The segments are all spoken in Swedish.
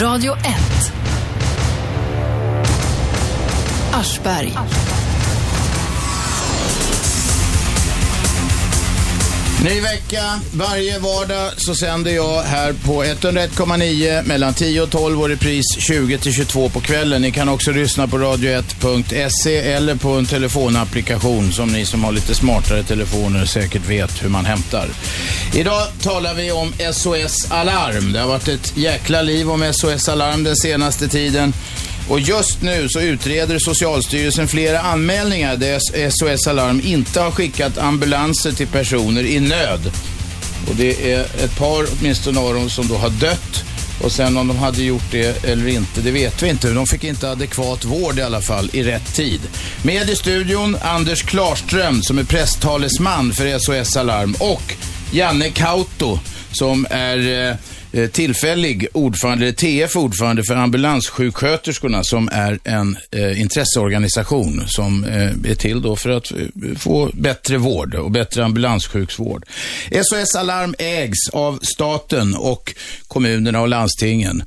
Radio 1. Aschberg. Ny vecka. Varje vardag så sänder jag här på 101,9 mellan 10 och 12 och repris 20 till 22 på kvällen. Ni kan också lyssna på radio1.se eller på en telefonapplikation som ni som har lite smartare telefoner säkert vet hur man hämtar. Idag talar vi om SOS Alarm. Det har varit ett jäkla liv om SOS Alarm den senaste tiden. Och just nu så utreder Socialstyrelsen flera anmälningar där SOS Alarm inte har skickat ambulanser till personer i nöd. Och det är ett par åtminstone av dem som då har dött. Och sen om de hade gjort det eller inte, det vet vi inte. De fick inte adekvat vård i alla fall i rätt tid. Med i studion Anders Klarström som är presstalesman för SOS Alarm och Janne Kauto som är eh, eh tillfällig ordförande, eller TF ordförande för ambulanssjuksköterskorna som är en eh, intresseorganisation som eh, är till då för att eh, få bättre vård och bättre ambulanssjukvård. SOS Alarm ägs av staten och kommunerna och landstingen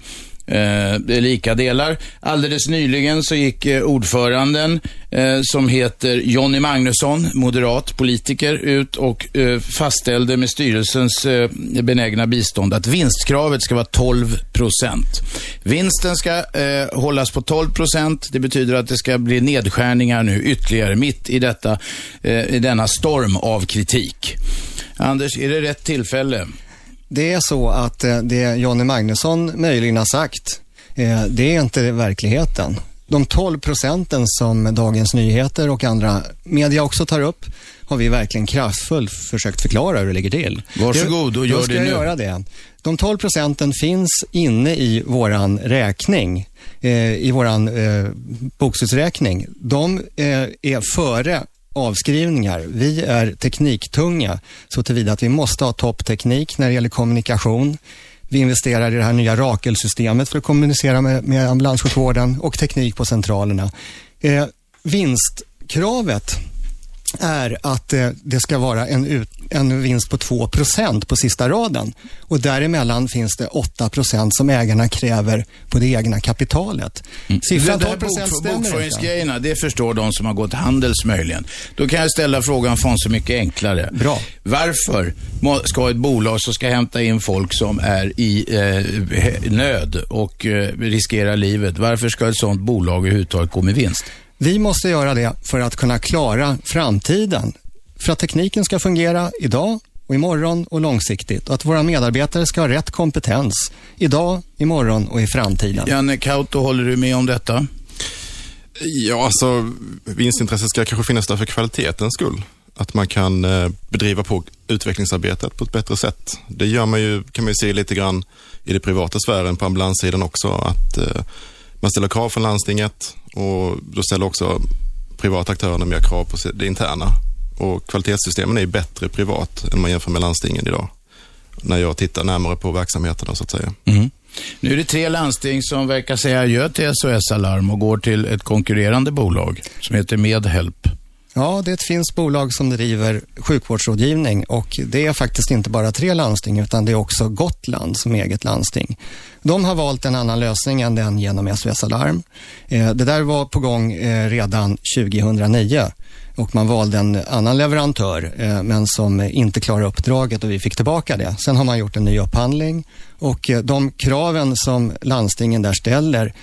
eh, lika delar. Alldeles nyligen så gick eh, ordföranden eh, som heter Jonny Magnusson, moderat politiker, ut och eh, fastställde med styrelsens eh, benägna bistånd att vinstkravet ska vara 12 procent. Vinsten ska eh, hållas på 12 procent. Det betyder att det ska bli nedskärningar nu ytterligare mitt i, detta, eh, i denna storm av kritik. Anders, är det rätt tillfälle? Det är så att eh, det Jonny Magnusson möjligen har sagt, eh, det är inte verkligheten. De 12 procenten som Dagens Nyheter och andra media också tar upp har vi verkligen kraftfullt försökt förklara hur det ligger till. Varsågod och gör det nu. Göra det. De 12 procenten finns inne i våran räkning, eh, i våran eh, bokslutsräkning. De eh, är före avskrivningar. Vi är tekniktunga så tillvida att vi måste ha toppteknik när det gäller kommunikation. Vi investerar i det här nya Rakel-systemet för att kommunicera med, med ambulanssjukvården och teknik på centralerna. Eh, vinstkravet är att eh, det ska vara en, ut, en vinst på 2% på sista raden. Och däremellan finns det 8% som ägarna kräver på det egna kapitalet. Mm. Siffran 12 procent stämmer Bokföringsgrejerna, inte. det förstår de som har gått Handels möjligen. Då kan jag ställa frågan så mycket enklare. Bra. Varför ska ett bolag som ska hämta in folk som är i eh, nöd och eh, riskerar livet, varför ska ett sådant bolag överhuvudtaget gå med vinst? Vi måste göra det för att kunna klara framtiden. För att tekniken ska fungera idag och imorgon och långsiktigt. Och att våra medarbetare ska ha rätt kompetens idag, imorgon och i framtiden. Janne Kauto, håller du med om detta? Ja, alltså vinstintresset ska kanske finnas där för kvalitetens skull. Att man kan eh, bedriva på utvecklingsarbetet på ett bättre sätt. Det gör man ju, kan man ju se lite grann i det privata sfären på ambulanssidan också. Att eh, man ställer krav från landstinget och då ställer också privata aktörerna mer krav på det interna. Och kvalitetssystemen är bättre privat än man jämför med landstingen idag. När jag tittar närmare på verksamheterna så att säga. Mm. Nu är det tre landsting som verkar säga adjö till SOS Alarm och går till ett konkurrerande bolag som heter Medhelp. Ja, det är ett finskt bolag som driver sjukvårdsrådgivning och det är faktiskt inte bara tre landsting utan det är också Gotland som eget landsting. De har valt en annan lösning än den genom SOS Alarm. Eh, det där var på gång eh, redan 2009 och man valde en annan leverantör eh, men som inte klarade uppdraget och vi fick tillbaka det. Sen har man gjort en ny upphandling och de kraven som landstingen där ställer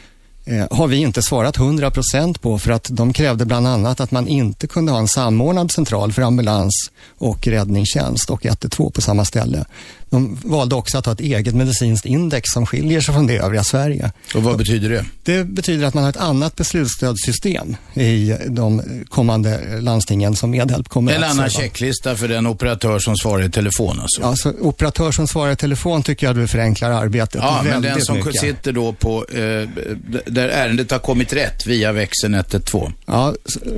Eh, har vi inte svarat 100 procent på för att de krävde bland annat att man inte kunde ha en samordnad central för ambulans och räddningstjänst och 112 på samma ställe. De valde också att ha ett eget medicinskt index som skiljer sig från det övriga Sverige. Och vad betyder det? Det betyder att man har ett annat beslutsstödssystem i de kommande landstingen som Medhjälp kommer en att En annan checklista för den operatör som svarar i telefon alltså? Ja, så operatör som svarar i telefon tycker jag du förenklar arbetet Ja, men den som mycket. sitter då på, eh, där ärendet har kommit rätt via växeln 112? Ja,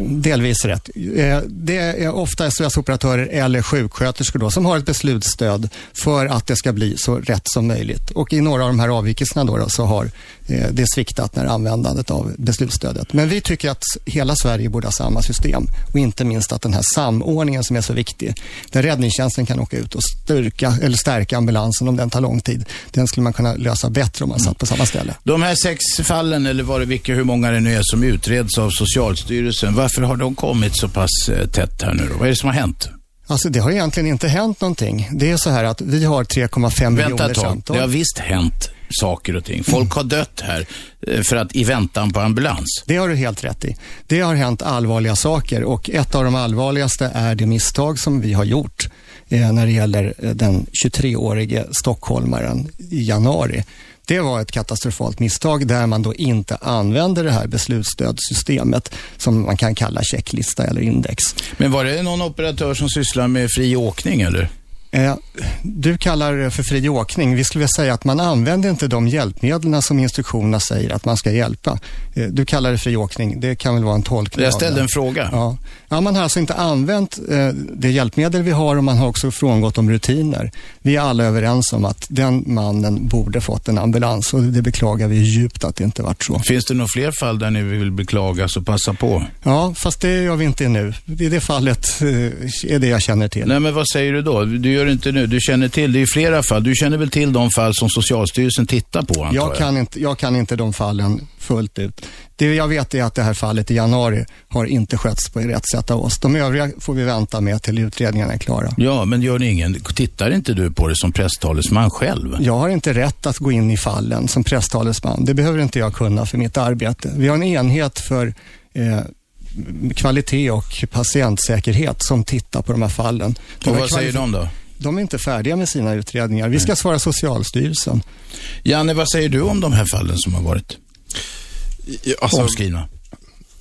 delvis rätt. Eh, det är ofta SOS-operatörer eller sjuksköterskor då som har ett beslutsstöd för för att det ska bli så rätt som möjligt. Och i några av de här avvikelserna då, då så har eh, det sviktat när användandet av beslutsstödet. Men vi tycker att hela Sverige borde ha samma system och inte minst att den här samordningen som är så viktig, där räddningstjänsten kan åka ut och styrka, eller stärka ambulansen om den tar lång tid, den skulle man kunna lösa bättre om man satt på samma ställe. De här sex fallen, eller var det vilka, hur många det nu är, som utreds av Socialstyrelsen, varför har de kommit så pass eh, tätt här nu då? Vad är det som har hänt? Alltså det har egentligen inte hänt någonting. Det är så här att vi har 3,5 miljoner Vänta ett tag. samtal. Det har visst hänt saker och ting. Folk har dött här eh, för att i väntan på ambulans. Det har du helt rätt i. Det har hänt allvarliga saker och ett av de allvarligaste är det misstag som vi har gjort eh, när det gäller eh, den 23-årige stockholmaren i januari. Det var ett katastrofalt misstag där man då inte använde det här beslutsstödssystemet som man kan kalla checklista eller index. Men var det någon operatör som sysslar med fri åkning eller? Eh, du kallar det för fri åkning. Vi skulle vilja säga att man använder inte de hjälpmedlen som instruktionerna säger att man ska hjälpa. Eh, du kallar det fri åkning. Det kan väl vara en tolkning Jag ställde en fråga. Ja. ja, man har alltså inte använt eh, det hjälpmedel vi har och man har också frångått de rutiner. Vi är alla överens om att den mannen borde fått en ambulans och det beklagar vi djupt att det inte varit så. Finns det några fler fall där ni vill beklaga så passa på? Ja, fast det gör vi inte nu. I det fallet är det jag känner till. Nej, men vad säger du då? Du gör inte nu. Du känner till, det är flera fall. Du känner väl till de fall som Socialstyrelsen tittar på, antar jag? Jag kan, inte, jag kan inte de fallen fullt ut. Det jag vet är att det här fallet i januari har inte skötts på rätt sätt av oss. De övriga får vi vänta med till utredningarna är klara. Ja, men gör ni ingen, tittar inte du på det som presstalesman själv? Jag har inte rätt att gå in i fallen som presstalesman. Det behöver inte jag kunna för mitt arbete. Vi har en enhet för eh, kvalitet och patientsäkerhet som tittar på de här fallen. De Och vad säger de då? De är inte färdiga med sina utredningar. Vi ska svara Socialstyrelsen. Janne, vad säger du om de här fallen som har varit Ja, Alltså, omskrivna?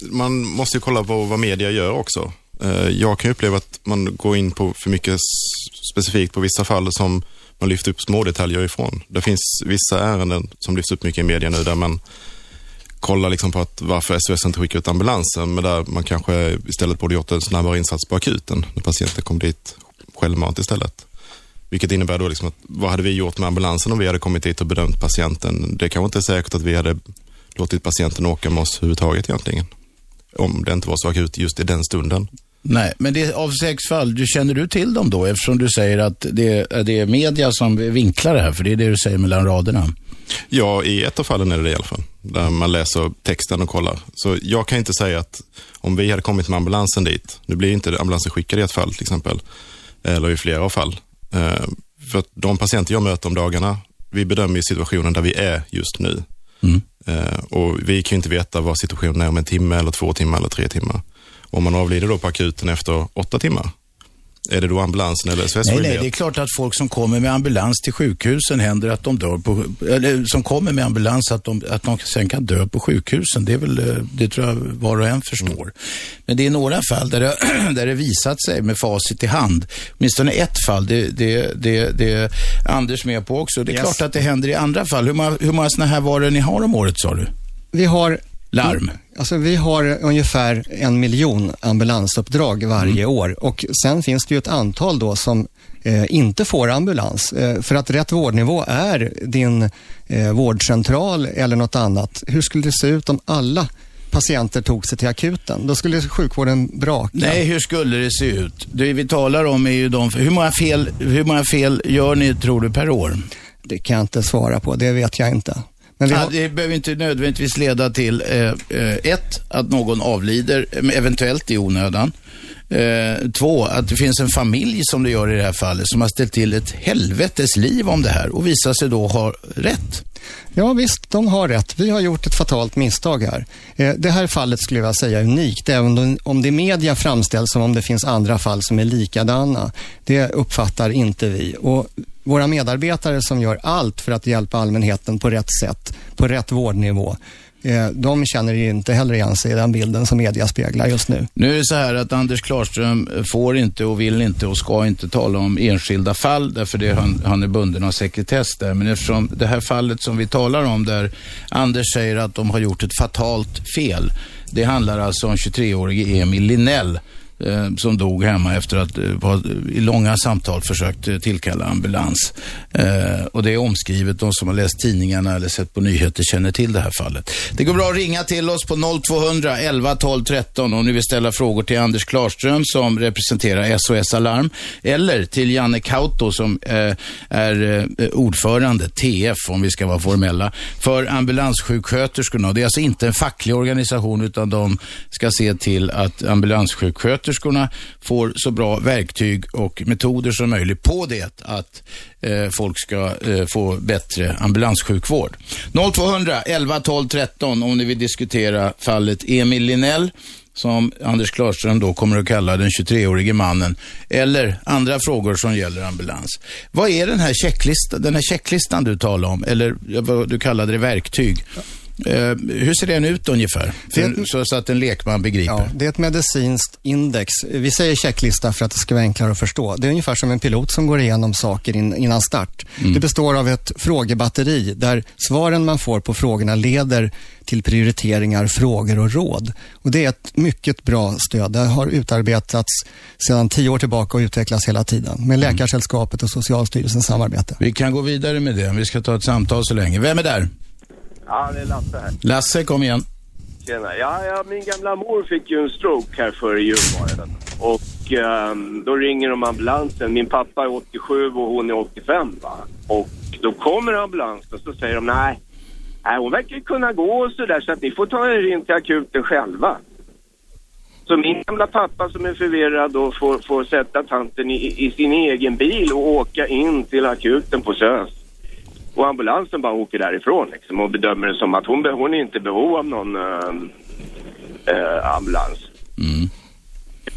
man måste ju kolla på vad media gör också. Eh, Jag kan ju uppleva att man går in på för mycket specifikt på vissa fall som man lyfter upp små detaljer ifrån. Det finns vissa ärenden som lyfts upp mycket i media nu där man kollar liksom på att varför SOS inte skickar ut ambulansen, men där man kanske istället borde gjort en snabbare insats på akuten när patienten kom dit självmant istället. Vilket innebär då liksom att vad hade vi gjort med ambulansen om vi hade kommit dit och bedömt patienten? Det kanske inte är säkert att vi hade låtit patienten åka med oss överhuvudtaget egentligen. Om det inte var så akut just i den stunden. Nej, men det av sex fall, du känner du till dem då? Eftersom du säger att det, är- det är media som vinklar det här, för det är det du säger mellan raderna. Ja, i ett av fallen är det det i alla fall. Där man läser texten och kollar. Så jag kan inte säga att om vi hade kommit med ambulansen dit, nu blir inte ambulansen skickad i ett fall till exempel, eller i flera fall. Eh, För att de patienter jag möter om dagarna, vi bedömer situationen där vi är just nu. Mm. Eh, Och vi kan ju inte veta vad situationen är om en timme, eller två timmar eller tre timmar. Om man avlider då på akuten efter åtta timmar, är det då ambulansen eller SOS Nej, nej, det är klart att folk som kommer med ambulans till sjukhusen händer att de dör på, eller som kommer med ambulans att de, att de sen kan dö på sjukhusen. Det är väl, eh, det tror jag var och en förstår. Men det är några fall där det, där det visat sig med facit i hand, åtminstone ett fall, det, det, det, det är Anders med på också. Det är Yes. klart att det händer i andra fall. Hur många, hur många sådana här var det ni har om året sa du? Vi har Larm. Alltså vi har ungefär en miljon ambulansuppdrag varje år och sen finns det ju ett antal då som eh, inte får ambulans. Eh, för att rätt vårdnivå är din eh, vårdcentral eller något annat. Hur skulle det se ut om alla patienter tog sig till akuten? Då skulle sjukvården braka. Nej, hur skulle det se ut? Det vi talar om är ju de, hur många fel, hur många fel gör ni tror du per år? Det kan jag inte svara på, det vet jag inte. Men vi Ja, har, det behöver inte nödvändigtvis leda till eh, eh, ett, att någon avlider, eventuellt i onödan. Eh, två, att det finns en familj som det gör i det här fallet som har ställt till ett helvetes liv om det här och visar sig då ha rätt. Ja visst, de har rätt. Vi har gjort ett fatalt misstag här. Eh, Det här fallet skulle jag säga är unikt, även om- om det i media framställs som om det finns andra fall som är likadana. Det uppfattar inte vi. Och våra medarbetare som gör allt för att hjälpa allmänheten på rätt sätt, på rätt vårdnivå, eh, de känner ju inte heller igen sig i den bilden som media speglar just nu. Nu är det så här att Anders Klarström får inte och vill inte och ska inte tala om enskilda fall därför det han, han är bunden av sekretess där. Men eftersom det här fallet som vi talar om där Anders säger att de har gjort ett fatalt fel. Det handlar alltså om 23-årige Emil Linnell eh, som dog hemma efter att eh, i långa samtal försökt eh, tillkalla ambulans. Eh, och det är omskrivet. De som har läst tidningarna eller sett på nyheter känner till det här fallet. Det går bra att ringa till oss på 0200 11 12 13 om ni vill ställa frågor till Anders Klarström som representerar SOS Alarm eller till Janne Kauto som eh, är eh, ordförande, TF om vi ska vara formella, för ambulanssjuksköterskorna. Det är alltså inte en facklig organisation utan de ska se till att ambulanssjuksköterskorna får så bra verktyg och metoder som möjligt på det att eh, folk ska eh, få bättre ambulanssjukvård. 0200 11 12 13 om ni vill diskutera fallet Emil Linell som Anders Klarström då kommer att kalla den 23-årige mannen, eller andra frågor som gäller ambulans. Vad är den här, checklistan, den här checklistan du talar om, eller vad du kallade det verktyg? Eh, hur ser den ut ungefär? För, så, så, att en lekman begriper. Ja, det är ett medicinskt index. Vi säger checklista för att det ska vara enklare att förstå. Det är ungefär som en pilot som går igenom saker in, innan start. Mm. Det består av ett frågebatteri där svaren man får på frågorna leder till prioriteringar, frågor och råd. Och Det är ett mycket bra stöd. Det har utarbetats sedan tio år tillbaka och utvecklas hela tiden med mm. Läkarsällskapet och Socialstyrelsens samarbete. Vi kan gå vidare med det. Vi ska ta ett samtal så länge. Vem är där? Ja, det är Lasse här. Lasse, kom igen. Tjena. Ja, ja, min gamla mor fick ju en stroke här före jul Och um, då ringer de ambulansen. Min pappa är 87 och hon är 85 va. Och då kommer ambulansen så säger de nej, nej hon verkar kunna gå och sådär så att ni får ta er in till akuten själva. Så min gamla pappa som är förvirrad och får, får sätta tanten i, i sin egen bil och åka in till akuten på SÖS. Och ambulansen bara åker därifrån liksom, och bedömer det som att hon, hon är inte i behov av någon äh, ambulans. Mm.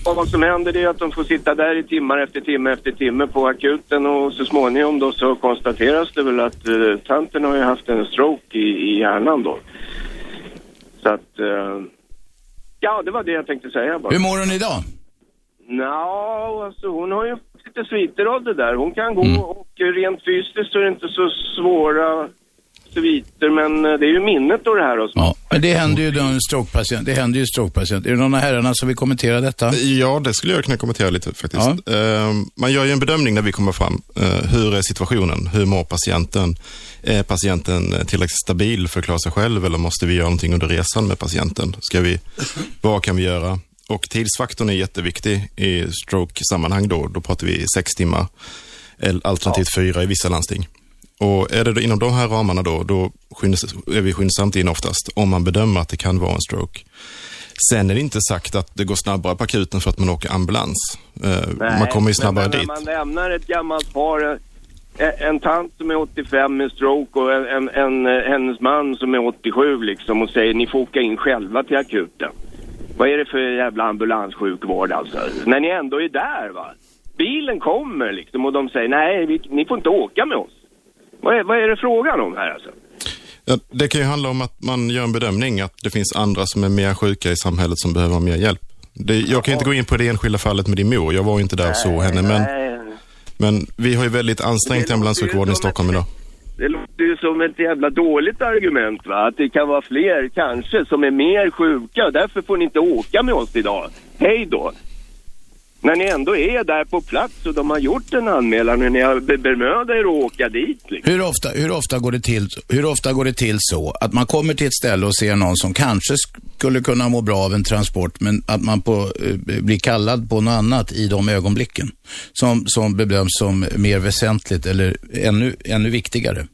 Och vad som händer är att de får sitta där i timmar efter timme efter timme på akuten och så småningom då så konstateras det väl att uh, tanten har ju haft en stroke i, i hjärnan då. Så att, uh, ja det var det jag tänkte säga bara. Hur mår hon idag? Nå, alltså hon har ju lite sviter av det där. Hon kan gå mm. och rent fysiskt så är det inte så svåra sviter, men eh, det är ju minnet då det här. Och Ja, men det händer ju en strokepatient. Det händer ju strokepatient. Är det någon av herrarna som vill kommentera detta? Ja, det skulle jag kunna kommentera lite faktiskt. Ja. Ehm, man gör ju en bedömning när vi kommer fram. Eh, hur är situationen? Hur mår patienten? Är patienten tillräckligt stabil för att klara sig själv eller måste vi göra någonting under resan med patienten? Ska vi, vad kan vi göra? Och tidsfaktorn är jätteviktig i stroke-sammanhang då. Då pratar vi sex timmar, alternativt ja. fyra i vissa landsting. Och är det inom de här ramarna då, då är vi skyndsamt in oftast om man bedömer att det kan vara en stroke. Sen är det inte sagt att det går snabbare på akuten för att man åker ambulans. Eh, Nej, man kommer ju snabbare men, dit. Men man lämnar ett gammalt par, eh, en tant som är 85 med stroke och en, en, en, hennes man som är 87 liksom och säger ni får åka in själva till akuten. Vad är det för jävla ambulanssjukvård alltså? När ni ändå är där va? Bilen kommer liksom och de säger nej, vi, ni får inte åka med oss. Vad är, vad är det frågan om här alltså? Det kan ju handla om att man gör en bedömning att det finns andra som är mer sjuka i samhället som behöver mer hjälp. Det, jag kan inte gå in på det enskilda fallet med din mor. Jag var inte där och såg henne. Men, men vi har ju väldigt ansträngt ambulanssjukvården i Stockholm idag. Det låter ju som ett jävla dåligt argument va? Att det kan vara fler kanske som är mer sjuka och därför får ni inte åka med oss idag. Hej då! När ni ändå är där på plats och de har gjort en anmälan och ni har bemödat er att åka dit. Liksom. Hur, ofta, hur, ofta går det till, hur ofta går det till så att man kommer till ett ställe och ser någon som kanske skulle kunna må bra av en transport men att man på, eh, blir kallad på något annat i de ögonblicken som, som bedöms som mer väsentligt eller ännu, ännu viktigare?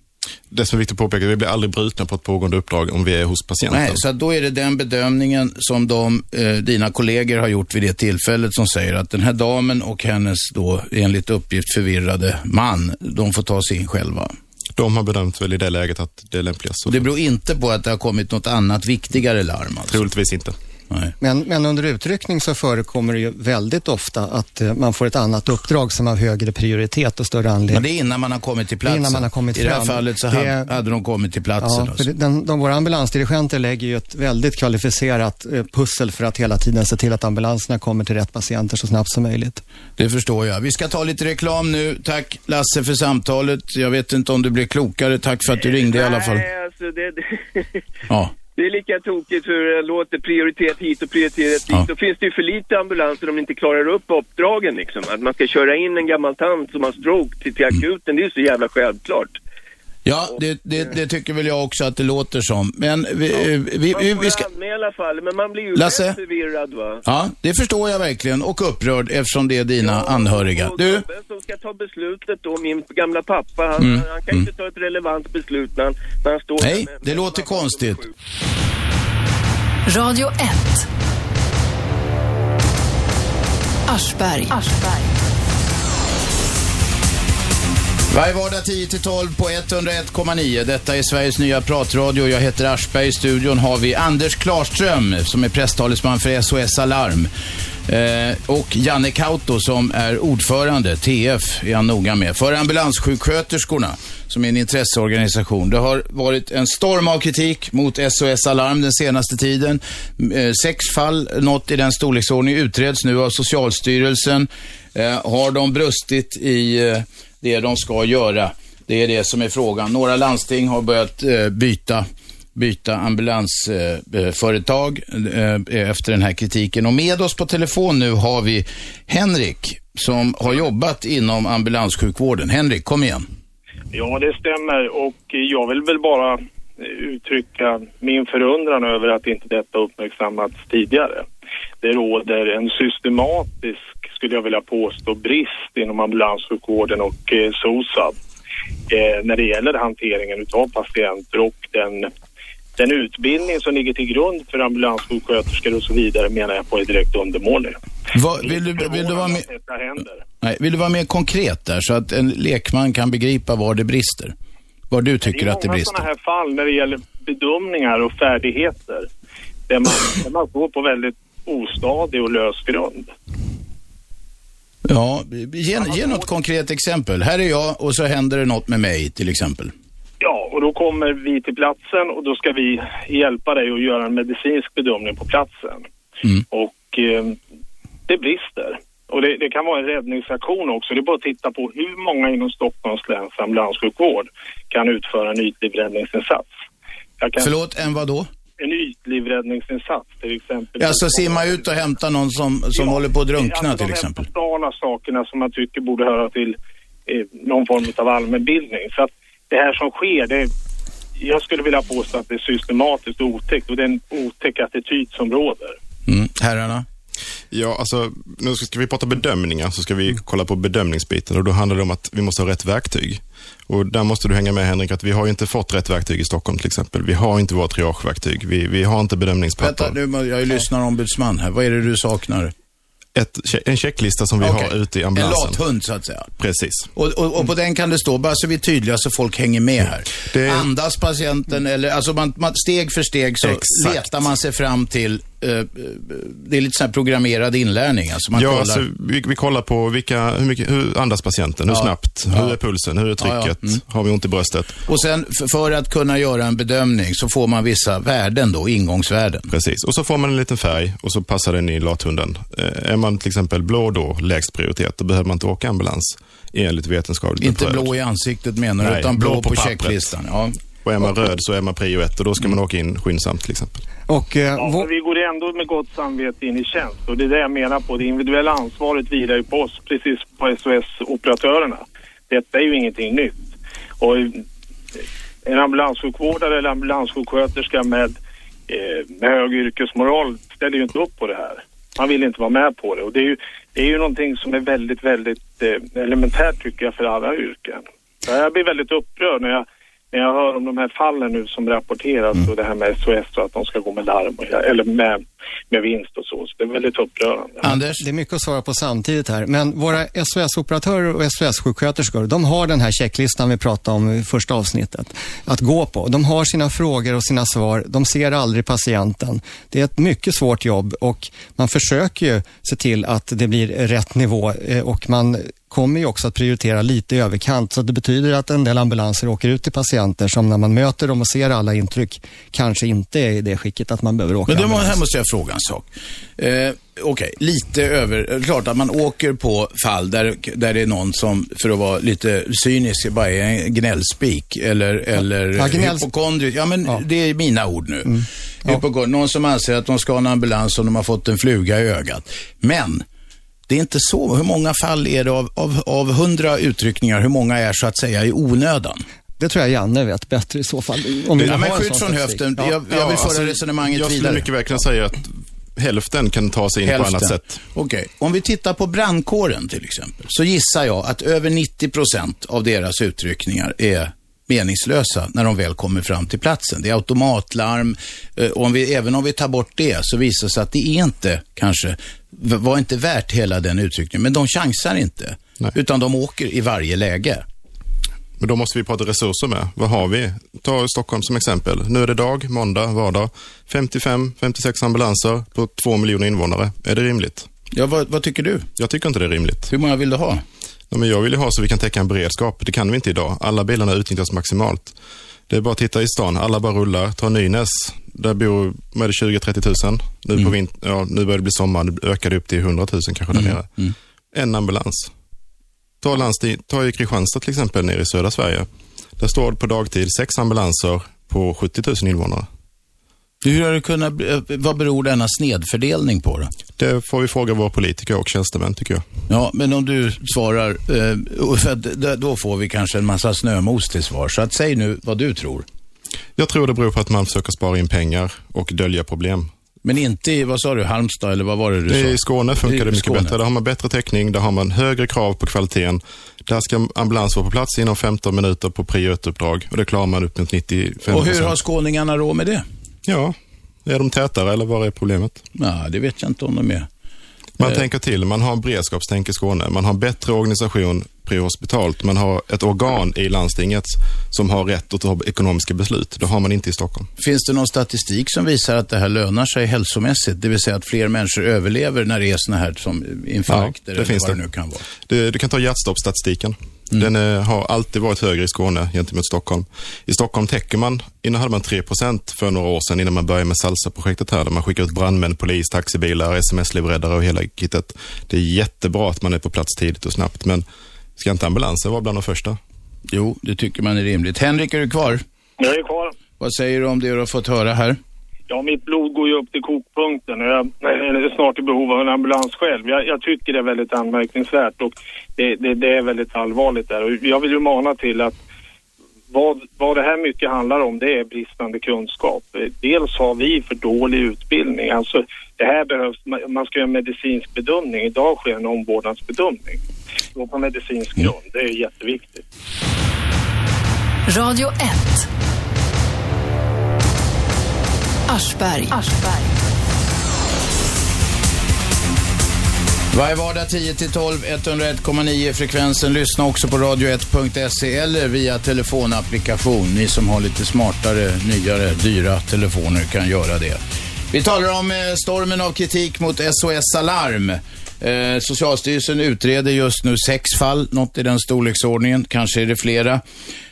Det som är viktigt att påpeka, vi blir aldrig brutna på ett pågående uppdrag om vi är hos patienten. Nej, så då är det den bedömningen som de, eh, dina kollegor har gjort vid det tillfället som säger att den här damen och hennes då enligt uppgift förvirrade man, de får ta sig in själva. De har bedömt väl i det läget att det är lämpligast. Det beror inte på att det har kommit något annat viktigare larm? Alltså. Troligtvis inte. Men, men under utryckning så förekommer det ju väldigt ofta att uh, man får ett annat uppdrag som har högre prioritet och större anledning. Men det är innan man har kommit till platsen? Innan man har kommit I det här fallet så det, hade, de kommit till platsen? Ja, för den, de, våra ambulansdirigenter lägger ju ett väldigt kvalificerat uh, pussel för att hela tiden se till att ambulanserna kommer till rätt patienter så snabbt som möjligt. Det förstår jag. Vi ska ta lite reklam nu. Tack Lasse för samtalet. Jag vet inte om du blir klokare. Tack för att du ringde i alla fall. Nej, alltså det... ja. Det är lika tokigt hur det låter prioritet hit och prioritet dit. Ja. Då finns det ju för lite ambulanser om de inte klarar upp uppdragen liksom. Att man ska köra in en gammal tant som har stroke till, till akuten, det är ju så jävla självklart. Ja, det, det, det tycker väl jag också att det låter som. Men vi, eh, vi, Man vi, får vi ska... anmäla i alla fall, men man blir ju Lasse? rätt förvirrad va. Ja, det förstår jag verkligen och upprörd eftersom det är dina anhöriga. Och Du, gubben som ska ta beslutet då, min gamla pappa, han, Mm, han kan inte ta ett relevant beslut när han, när han står Nej, där med- det med låter konstigt. Radio 1. Aschberg. Varje vardag 10-12 på 101,9. Detta är Sveriges nya pratradio. Jag heter Aschberg. I studion har vi Anders Klarström som är presstalesman för SOS Alarm. Eh, och Janne Kauto som är ordförande, TF är han noga med, för ambulanssjuksköterskorna som är en intresseorganisation. Det har varit en storm av kritik mot SOS Alarm den senaste tiden. Eh, sex fall, något i den storleksordningen utreds nu av Socialstyrelsen. Eh, har de brustit i eh, det de ska göra? Det är det som är frågan. Några landsting har börjat eh, byta byta ambulansföretag eh, eh, efter den här kritiken. Och med oss på telefon nu har vi Henrik som har jobbat inom ambulanssjukvården. Henrik, kom igen. Ja, det stämmer och jag vill väl bara uttrycka min förundran över att inte detta uppmärksammats tidigare. Det råder en systematisk, skulle jag vilja påstå, brist inom ambulanssjukvården och eh, SOSAB eh, när det gäller hanteringen av patienter och den, den utbildning som ligger till grund för ambulanssjuksköterskor och så vidare menar jag på är direkt undermålig. Va, vill, du, vill, du vara med, nej, vill du vara mer konkret där så att en lekman kan begripa var det brister? Var du tycker att det Det är många brister? sådana här fall när det gäller bedömningar och färdigheter där man, där man står på väldigt ostadig och lös grund. Ja, ge, ge något konkret exempel. Här är jag och så händer det något med mig till exempel. Ja, och då kommer vi till platsen och då ska vi hjälpa dig att göra en medicinsk bedömning på platsen. Mm. Och eh, det brister. Och det, det kan vara en räddningsaktion också. Det är bara att titta på hur många inom Stockholms läns ambulanssjukvård kan utföra en ytlivräddningsinsats. Jag kan, Förlåt, en vad då? En ytlivräddningsinsats till exempel. Alltså simma ut och hämta någon som, som Ja, håller på att drunkna alltså till de exempel. här basala sakerna som man tycker borde höra till eh, någon form av allmänbildning. Så att det här som sker, det, jag skulle vilja påstå att det är systematiskt och otäckt och det är en otäck attityd som råder. Mm. Herrarna? Ja, alltså, nu ska vi prata bedömningar så ska vi kolla på bedömningsbiten och då handlar det om att vi måste ha rätt verktyg. Och där måste du hänga med Henrik, att vi har inte fått rätt verktyg i Stockholm till exempel. Vi har inte våra triageverktyg, vi, vi har inte bedömningspapper. Vänta, nu, jag är lyssnarombudsman här. Vad är det du saknar? Ett, en checklista som vi Okej. har ute i En ambulansen. lathund så att säga. Precis. Och, och, och på den kan det stå, bara så vi är tydliga så folk hänger med här. Det- Andas patienten eller, alltså man, man, steg för steg så Exakt. letar man sig fram till, det är lite så programmerad inlärning. Alltså man ja, kollar. alltså, vi, vi kollar på vilka, hur, mycket, hur andas patienten, hur Ja. snabbt, Ja. hur är pulsen, hur är Ja, ja. trycket, Mm. har vi ont i bröstet? Och sen för att kunna göra en bedömning så får man vissa värden då, ingångsvärden. Precis. Och så får man en liten färg och så passar den i lathunden. Eh, är man till exempel blå då, lägst prioritet, då behöver man inte åka ambulans enligt vetenskapligt Inte blå i ansiktet menar du, utan blå, blå på, på checklistan. Och är man röd så är man prio ett och då ska man åka in skyndsamt till exempel. Och eh, Ja, men vi går ändå med gott samvete in i tjänst och det är det jag menar på. Det individuella ansvaret vilar ju på oss, precis på SOS-operatörerna. Detta är ju ingenting nytt. Och eh, en ambulanssjukvårdare eller ambulanssjuksköterska med, eh, med hög yrkesmoral ställer ju inte upp på det här. Man vill inte vara med på det och det är ju, det är ju någonting som är väldigt, väldigt eh, elementärt tycker jag för alla yrken. Jag blir väldigt upprörd när jag, när jag hör om de här fallen nu som rapporteras och det här med SOS och att de ska gå med larm och, eller med, med vinst och så. Så det är väldigt upprörande. Anders? det är mycket att svara på samtidigt här. Men våra SOS-operatörer och SOS-sjuksköterskor, de har den här checklistan vi pratade om i första avsnittet att gå på. De har sina frågor och sina svar. De ser aldrig patienten. Det är ett mycket svårt jobb och man försöker ju se till att det blir rätt nivå eh, och man kommer ju också att prioritera lite i överkant. Så det betyder att en del ambulanser åker ut till patienter som när man möter dem och ser alla intryck kanske inte är i det skicket att man behöver åka Men då, må- ambulans. här måste jag fråga en sak. Eh, Okej, lite över... Klart att man åker på fall där, där det är någon som, för att vara lite cynisk, bara är en gnällspik eller, eller Ja, gnälls- hypokondrisk. Ja, men Ja. det är mina ord nu. Hypokondri. Någon som anser att de ska ha en ambulans om de har fått en fluga i ögat. Men det är inte så. Hur många fall är det av, av, av hundra utryckningar, hur många är så att säga i onödan? Det tror jag Janne vet bättre i så fall. Om ja, men skjut från höften. Ja. Jag, jag vill föra alltså, resonemanget jag vidare. Jag skulle mycket väl kunna säga att hälften kan ta sig in hälften. på annat sätt. Okej, okay. om vi tittar på brandkåren till exempel, så gissar jag att över 90 procent av deras utryckningar är meningslösa när de väl kommer fram till platsen. Det är automatlarm. Eh, om vi, även om vi tar bort det så visar det sig att det är inte kanske, var inte värt hela den utryckningen. Men de chansar inte, Nej. utan de åker i varje läge. Men då måste vi prata resurser med. Vad har vi? Ta Stockholm som exempel. Nu är det dag, måndag, vardag. 55-56 ambulanser på 2 miljoner invånare. Är det rimligt? Ja, vad, vad, tycker du? Jag tycker inte det är rimligt. Hur många vill du ha? Ja, men jag vill ju ha så vi kan täcka en beredskap. Det kan vi inte idag. Alla bilarna utnyttjas maximalt. Det är bara att titta i stan. Alla bara rullar. Ta Nynäs. Där bor 20-30 000. Nu, mm. på vint ja, nu börjar det bli sommar. Nu ökar det upp till 100 000 kanske där mm. nere. Mm. En ambulans. Ta, landsting, ta i Kristianstad till exempel, nere i södra Sverige. Där står det på dagtid sex ambulanser på 70 000 invånare. Hur har det kunnat, vad beror denna snedfördelning på då? Det får vi fråga våra politiker och tjänstemän tycker jag. Ja, men om du svarar, eh, då får vi kanske en massa snömos till svar. Så att säg nu vad du tror. Jag tror det beror på att man försöker spara in pengar och dölja problem. Men inte i, vad sa du, Halmstad eller vad var det du sa? I Skåne funkar det mycket Skåne. bättre. Där har man bättre täckning, där har man högre krav på kvaliteten. Där ska ambulans vara på plats inom 15 minuter på prio uppdrag och det klarar man upp mot 95 Och hur har skåningarna råd med det? Ja, är de tätare eller vad är problemet? Ja, det vet jag inte om de är. Man eh. tänker till, man har beredskapstänk i Skåne, man har bättre organisation prehospitalt, man har ett organ i landstinget som har rätt att ta ekonomiska beslut. Det har man inte i Stockholm. Finns det någon statistik som visar att det här lönar sig hälsomässigt? Det vill säga att fler människor överlever när det är sådana här som infarkter ja, det finns vad det. det nu kan vara? Det, du kan ta hjärtstoppstatistiken. Mm. Den är, har alltid varit högre i Skåne gentemot Stockholm. I Stockholm täcker man, innan hade man 3% för några år sedan innan man började med Salsa-projektet här, där man skickar ut brandmän, polis, taxibilar, sms-livräddare och hela kittet. Det är jättebra att man är på plats tidigt och snabbt, men ska inte ambulansen vara bland de första? Jo, det tycker man är rimligt. Henrik, är du kvar? Jag är kvar. Vad säger du om det du har fått höra här? Ja, mitt blod går ju upp till kokpunkten och jag är snart i behov av en ambulans själv. Jag, jag tycker det är väldigt anmärkningsvärt och det, det, det, är väldigt allvarligt där. Och jag vill ju mana till att vad, vad det här mycket handlar om det är bristande kunskap. Dels har vi för dålig utbildning. Alltså det här behövs, man ska göra en medicinsk bedömning. Idag sker en omvårdnadsbedömning. Gå på medicinsk grund, det är jätteviktigt. Radio 1 Aschberg. Aschberg. Varje vardag 10-12, 101,9 frekvensen. Lyssna också på radio1.se eller via telefonapplikation. Ni som har lite smartare, nyare, dyra telefoner kan göra det. Vi talar om eh, stormen av kritik mot SOS Alarm. Eh, Socialstyrelsen utreder just nu sex fall, något i den storleksordningen. Kanske är det flera.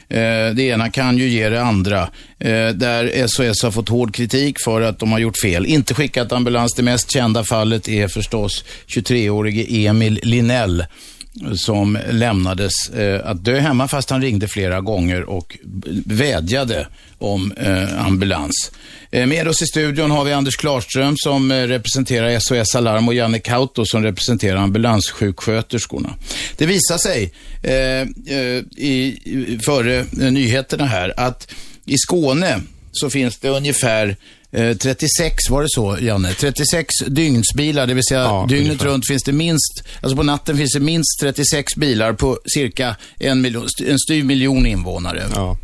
Eh, det ena kan ju ge det andra. Eh, där SOS har fått hård kritik för att de har gjort fel. Inte skickat ambulans. Det mest kända fallet är förstås 23-årige Emil Linell som lämnades eh, att dö hemma fast han ringde flera gånger och vädjade om eh, ambulans. Eh, med oss i studion har vi Anders Klarström som eh, representerar SOS Alarm och Janne Kauto som representerar ambulanssjuksköterskorna. Det visar sig eh, eh i, före eh, nyheterna här att i Skåne så finns det ungefär 36, var det så Janne? 36 dygnsbilar, det vill säga ja, dygnet ungefär. runt finns det minst, alltså på natten finns det minst 36 bilar på cirka en, miljon, en styv miljon invånare. Ja.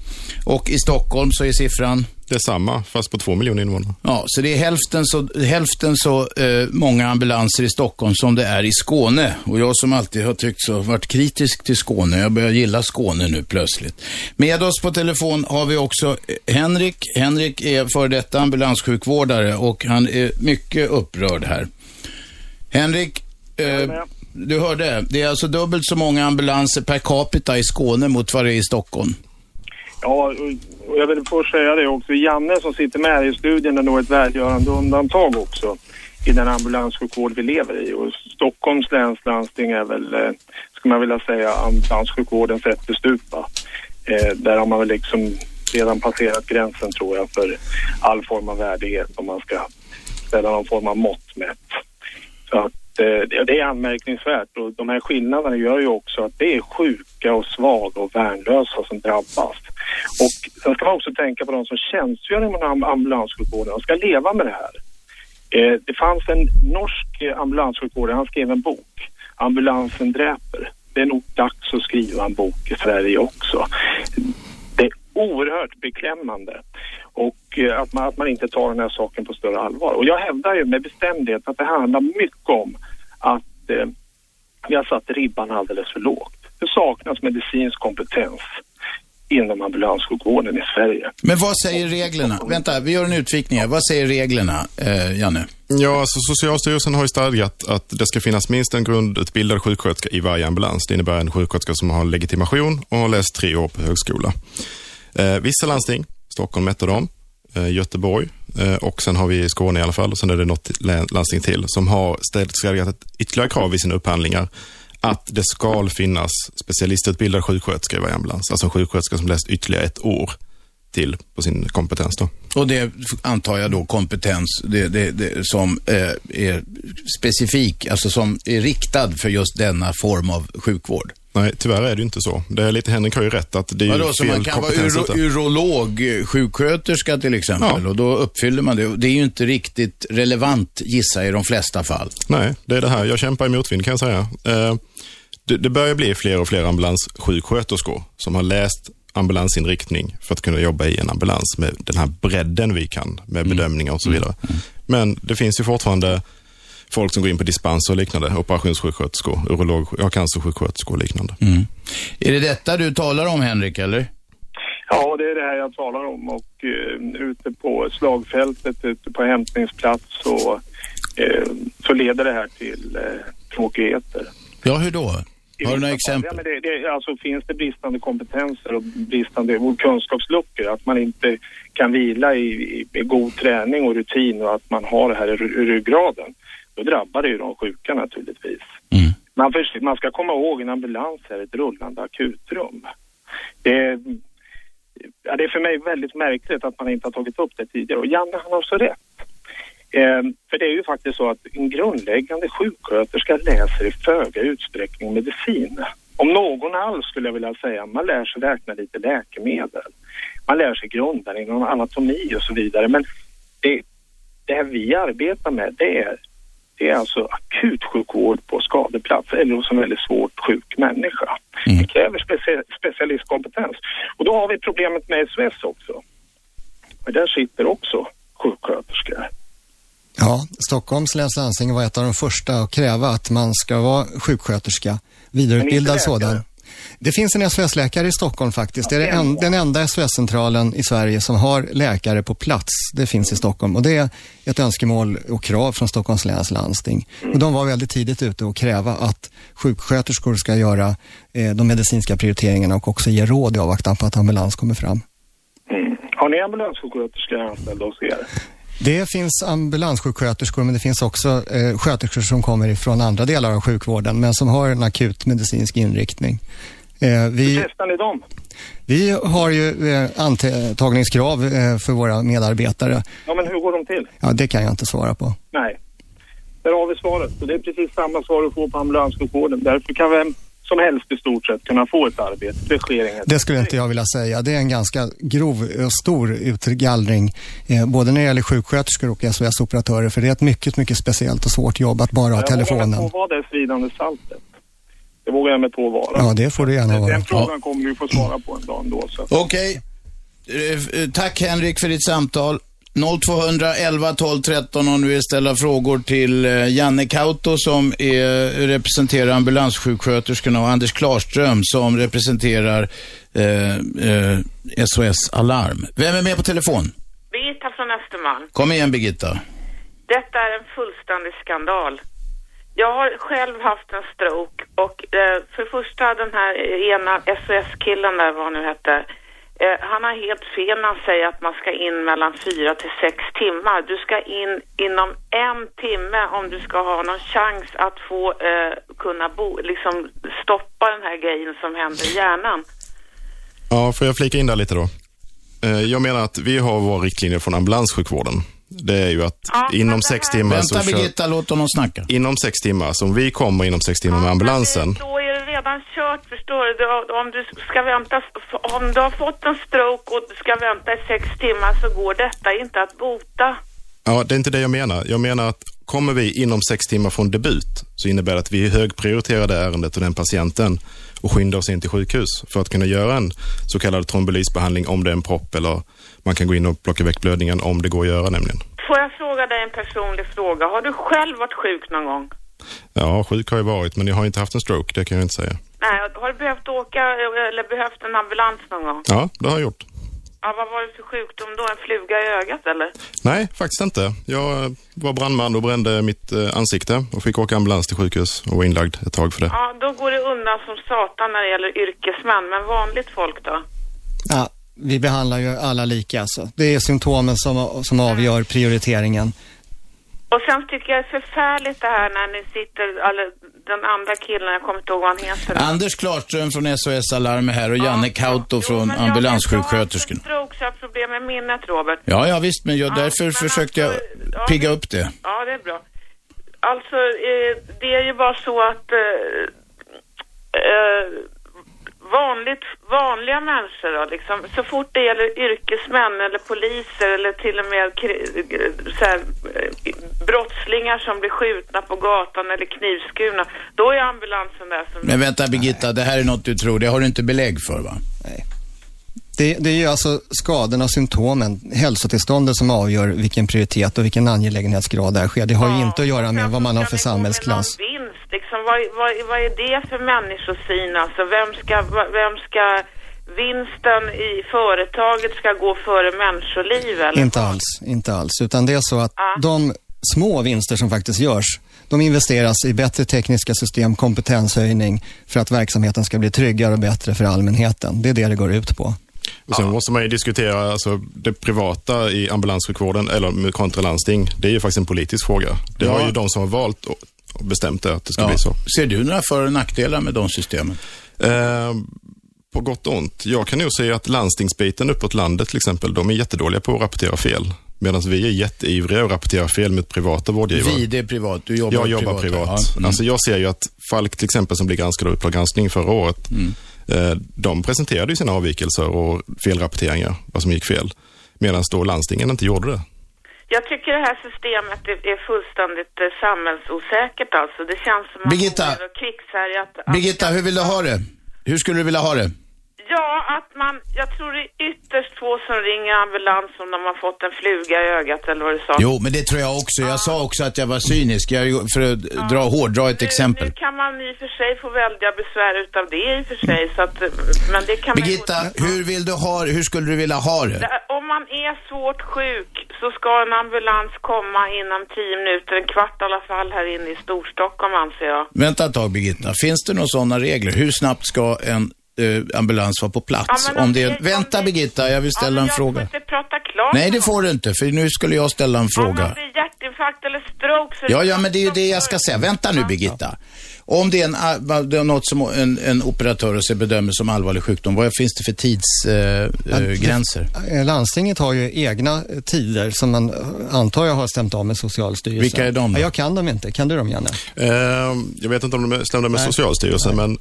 Och i Stockholm så är siffran? Det är samma, fast på två miljoner invånare. Ja, så det är hälften så, hälften så eh, många ambulanser i Stockholm som det är i Skåne. Och jag som alltid har tyckt så, varit kritisk till Skåne, jag börjar gilla Skåne nu plötsligt. Med oss på telefon har vi också eh, Henrik. Henrik är före detta ambulanssjukvårdare och han är mycket upprörd här. Henrik, eh, du hörde, det är alltså dubbelt så många ambulanser per capita i Skåne mot vad det är i Stockholm. Ja, och jag vill först säga det också. Janne som sitter med här i studien är nog ett välgörande undantag också i den ambulanssjukvård vi lever i. Och Stockholms läns landsting är väl, eh, skulle ska man vilja säga, ambulanssjukvårdens ättestupa. Eh, där har man väl liksom redan passerat gränsen tror jag för all form av värdighet om man ska ställa någon form av mått mätt. Så att Eh, det är anmärkningsvärt och de här skillnaderna gör ju också att det är sjuka och svaga och värnlösa som drabbas. Och sen ska man också tänka på de som tjänstgör inom ambulanssjukvården. De ska leva med det här. Eh, det fanns en norsk eh, ambulanssjukvårdare, han skrev en bok, Ambulansen dräper. Det är nog dags att skriva en bok i Sverige också. Det är oerhört beklämmande och eh, att man, att man inte tar den här saken på större allvar. Och jag hävdar ju med bestämdhet att det handlar mycket om att eh, vi har satt ribban alldeles för lågt. Det saknas medicinsk kompetens inom ambulanssjukvården i Sverige. Men vad säger reglerna? Vänta, vi gör en utvikning här. Vad säger reglerna, eh, Janne? Ja, alltså Socialstyrelsen har ju stadgat att det ska finnas minst en grundutbildad sjuksköterska i varje ambulans. Det innebär en sjuksköterska som har legitimation och har läst tre år på högskola. Eh, vissa landsting, Stockholm ett av dem, eh, Göteborg Eh, och sen har vi Skåne i alla fall och sen är det något landsting till som har stadgat ytterligare krav i sina upphandlingar att det ska finnas specialistutbildad sjuksköterska i varje ambulans. Alltså en sjuksköterska som läst ytterligare ett år till på sin kompetens. Då. Och det antar jag då kompetens det, det, det, som eh, är specifik, alltså som är riktad för just denna form av sjukvård? Nej, tyvärr är det inte så. Det är lite, Henrik har ju rätt att det är Vadå, fel så man kan vara uro, urolog, sjuksköterska till exempel, ja. och då uppfyller man det. Det är ju inte riktigt relevant, gissa i de flesta fall. Nej, det är det här. Jag kämpar i motvind kan jag säga. Eh, det, det börjar bli fler och fler ambulanssjuksköterskor som har läst ambulansinriktning för att kunna jobba i en ambulans med den här bredden vi kan med mm. bedömningar och så vidare. Mm. Mm. Men det finns ju fortfarande folk som går in på dispenser och liknande. Operationssjuksköterskor, urolog, ja, cancersjuksköterskor och liknande. Mm. Är det detta du talar om Henrik, eller? Ja, det är det här jag talar om och uh, ute på slagfältet, ute på hämtningsplats så, uh, så leder det här till uh, tråkigheter. Ja, hur då? Har du några exempel? Ja, men det, det, alltså, finns det bristande kompetenser och bristande kunskapsluckor, att man inte kan vila i, i, i, god träning och rutin och att man har det här i ryggraden, då drabbar det ju de sjuka naturligtvis. Mm. Man, för, man ska komma ihåg, en ambulans är ett rullande akutrum. Det, ja, det är för mig väldigt märkligt att man inte har tagit upp det tidigare och Janne han har så rätt. Eh, för det är ju faktiskt så att en grundläggande sjuksköterska läser i föga utsträckning medicin. Om någon alls skulle jag vilja säga, man lär sig räkna lite läkemedel. Man lär sig grunderna inom anatomi och så vidare. Men det, det här vi arbetar med det är, det är alltså akutsjukvård på skadeplats eller hos en väldigt svårt sjuk människa. Mm. Det kräver speci specialistkompetens. Och då har vi problemet med SOS också. Och där sitter också sjuksköterskor. Ja, Stockholms läns landsting var ett av de första att kräva att man ska vara sjuksköterska, vidareutbildad sådan. Det finns en SOS-läkare i Stockholm faktiskt. Det är en, den enda SOS-centralen i Sverige som har läkare på plats. Det finns i Stockholm och det är ett önskemål och krav från Stockholms läns landsting. Och de var väldigt tidigt ute och kräva att sjuksköterskor ska göra eh, de medicinska prioriteringarna och också ge råd i avvaktan på att ambulans kommer fram. Mm. Har ni ambulanssjuksköterskor anställda hos er? Det finns ambulanssjuksköterskor men det finns också eh, sköterskor som kommer ifrån andra delar av sjukvården men som har en akut medicinsk inriktning. Eh, vi, Hur testar ni dem? Vi har ju eh, antagningskrav eh, för våra medarbetare. Ja, men hur går de till? Ja, det kan jag inte svara på. Nej. Där har vi svaret. Och det är precis samma svar du får på ambulanssjukvården. Därför kan vem som helst i stort sett kunna få ett arbete. Det sker inget. Det skulle inte jag vilja säga. Det är en ganska grov och stor utgallring, eh, både när det gäller sjuksköterskor och SOS-operatörer, för det är ett mycket, mycket speciellt och svårt jobb att bara ha telefonen. Jag vågar på vad det svidande saltet. Det vågar jag mig på att vara. Ja, det får du gärna vara. Den frågan ja. kommer vi få svara på en dag ändå. Okej. Okay. Eh, tack Henrik för ditt samtal. 0211 12 13 om du vill ställa frågor till eh, Janne Kauto som är, representerar ambulanssjuksköterskorna och Anders Klarström som representerar eh, eh, SOS Alarm. Vem är med på telefon? Birgitta från Östermalm. Kom igen Birgitta. Detta är en fullständig skandal. Jag har själv haft en stroke och eh, för första den här ena SOS-killen där, vad han nu hette, Eh, han har helt fel när han säger att man ska in mellan fyra till sex timmar. Du ska in inom en timme om du ska ha någon chans att få eh, kunna bo, liksom stoppa den här grejen som händer i hjärnan. Ja, får jag flika in där lite då? Eh, Jag menar att vi har våra riktlinjer från ambulanssjukvården. Det är ju att Ja, inom sex timmar så Vänta kör, Birgitta, låt honom snacka. inom sex timmar, som vi kommer inom sex timmar med Ja, ambulansen. Då är det redan kört, förstår du. Om du ska vänta, om du har fått en stroke och du ska vänta i sex timmar så går detta inte att bota. Ja, det är inte det jag menar. Jag menar att kommer vi inom sex timmar från debut så innebär det att vi högprioriterar det ärendet och den patienten och skyndar oss in till sjukhus för att kunna göra en så kallad trombolysbehandling om det är en propp eller man kan gå in och plocka väck blödningen om det går att göra nämligen. Får jag fråga dig en personlig fråga? Har du själv varit sjuk någon gång? Ja, sjuk har jag varit men jag har inte haft en stroke, det kan jag inte säga. Nej, har du behövt åka eller behövt en ambulans någon gång? Ja, det har jag gjort. Ja, vad var det för sjukdom då? En fluga i ögat eller? Nej, faktiskt inte. Jag var brandman och brände mitt eh, ansikte och fick åka ambulans till sjukhus och var inlagd ett tag för det. Ja, då går det undan som satan när det gäller yrkesmän, men vanligt folk då? Ja, vi behandlar ju alla lika alltså. Det är symptomen som, som avgör prioriteringen. Och sen tycker jag det är förfärligt det här när ni sitter, eller den andra killen, jag kommer inte ihåg vad han heter. Anders Klarström från SOS Alarm är här och Janne Ja, Kauto jo, från men jag-. Jag har jag problem med minnet, Robert. Ja, ja visst, men jag, Ja, därför men försökte jag alltså, ja, pigga det- upp det. Ja, det är bra. Alltså, eh, det är ju bara så att eh, eh, vanligt, vanliga människor då, liksom, så fort det gäller yrkesmän eller poliser eller till och med så här, eh, brottslingar som blir skjutna på gatan eller knivskurna, då är ambulansen där som... Men vänta Birgitta, det här är något du tror, det har du inte belägg för va? Det, det är ju alltså skadorna och symptomen, hälsotillståndet som avgör vilken prioritet och vilken angelägenhetsgrad det här sker. Det har ju inte att göra med vad man har för samhällsklass. Ni liksom, vad, vad, vad är det för människosyn alltså? Vem ska, vem ska vinsten i företaget ska gå före människoliv eller? Inte alls, inte alls. Utan det är så att Ja. de små vinster som faktiskt görs, de investeras i bättre tekniska system, kompetenshöjning för att verksamheten ska bli tryggare och bättre för allmänheten. Det är det det går ut på. Och sen måste man ju diskutera alltså, det privata i ambulanssjukvården eller med kontra landsting. Det är ju faktiskt en politisk fråga. Det Ja. har ju de som har valt och bestämt det att det ska Ja. bli så. Ser du några för och nackdelar med de systemen? Eh, på gott och ont. Jag kan nog säga att landstingsbiten uppåt landet till exempel, de är jättedåliga på att rapportera fel. Medan vi är jätteivriga att rapportera fel mot privata vårdgivare. Vi, det är privat, du jobbar jag jobbar privat. privat. Ja. Mm. Alltså jag ser ju att Falk till exempel som blir granskad av Uppdrag granskning förra året, Mm. eh, de presenterade ju sina avvikelser och felrapporteringar, vad som gick fel. Medan då landstingen inte gjorde det. Jag tycker det här systemet är, fullständigt eh, samhällsosäkert alltså. Det känns som att Birgitta. man att- Birgitta, hur vill du ha det? Hur skulle du vilja ha det? Ja, att man, jag tror det är ytterst få som ringer ambulans om de har fått en fluga i ögat eller vad du sa. Jo, men det tror jag också. Jag sa också att jag var cynisk. Jag, för att dra, hårdra ett Nu- exempel. Nu kan man i och för sig få väldiga besvär utav det i och för sig, så att, men det kan Birgitta, man ju- hur vill du ha? Hur skulle du vilja ha? Det- Om man är svårt sjuk så ska en ambulans komma inom tio minuter, en kvart i alla fall här inne i Storstockholm anser jag. Vänta ett tag Birgitta. Finns det några sådana regler? Hur snabbt ska en eh, ambulans vara på plats? Ja, om om det, det- om vänta det- Birgitta, jag vill Ja, ställa men en jag fråga. får inte prata klart. Nej, det får du inte, för nu skulle jag ställa en Om fråga. man blir hjärtinfarkt eller stroke så... Ja, ja, men det är ju det jag ska säga. Vänta nu Birgitta. Om det är, en, det är något som en, en operatör ser bedömer som allvarlig sjukdom, vad finns det för tidsgränser? Eh, gränser? Eh, Landstinget har ju egna eh, tider som man eh, antar jag har stämt av med Socialstyrelsen. Vilka är de då? Ja, jag kan dem inte. Kan du dem, Janne? Eh, jag vet inte om de stämde med Nej. Socialstyrelsen, men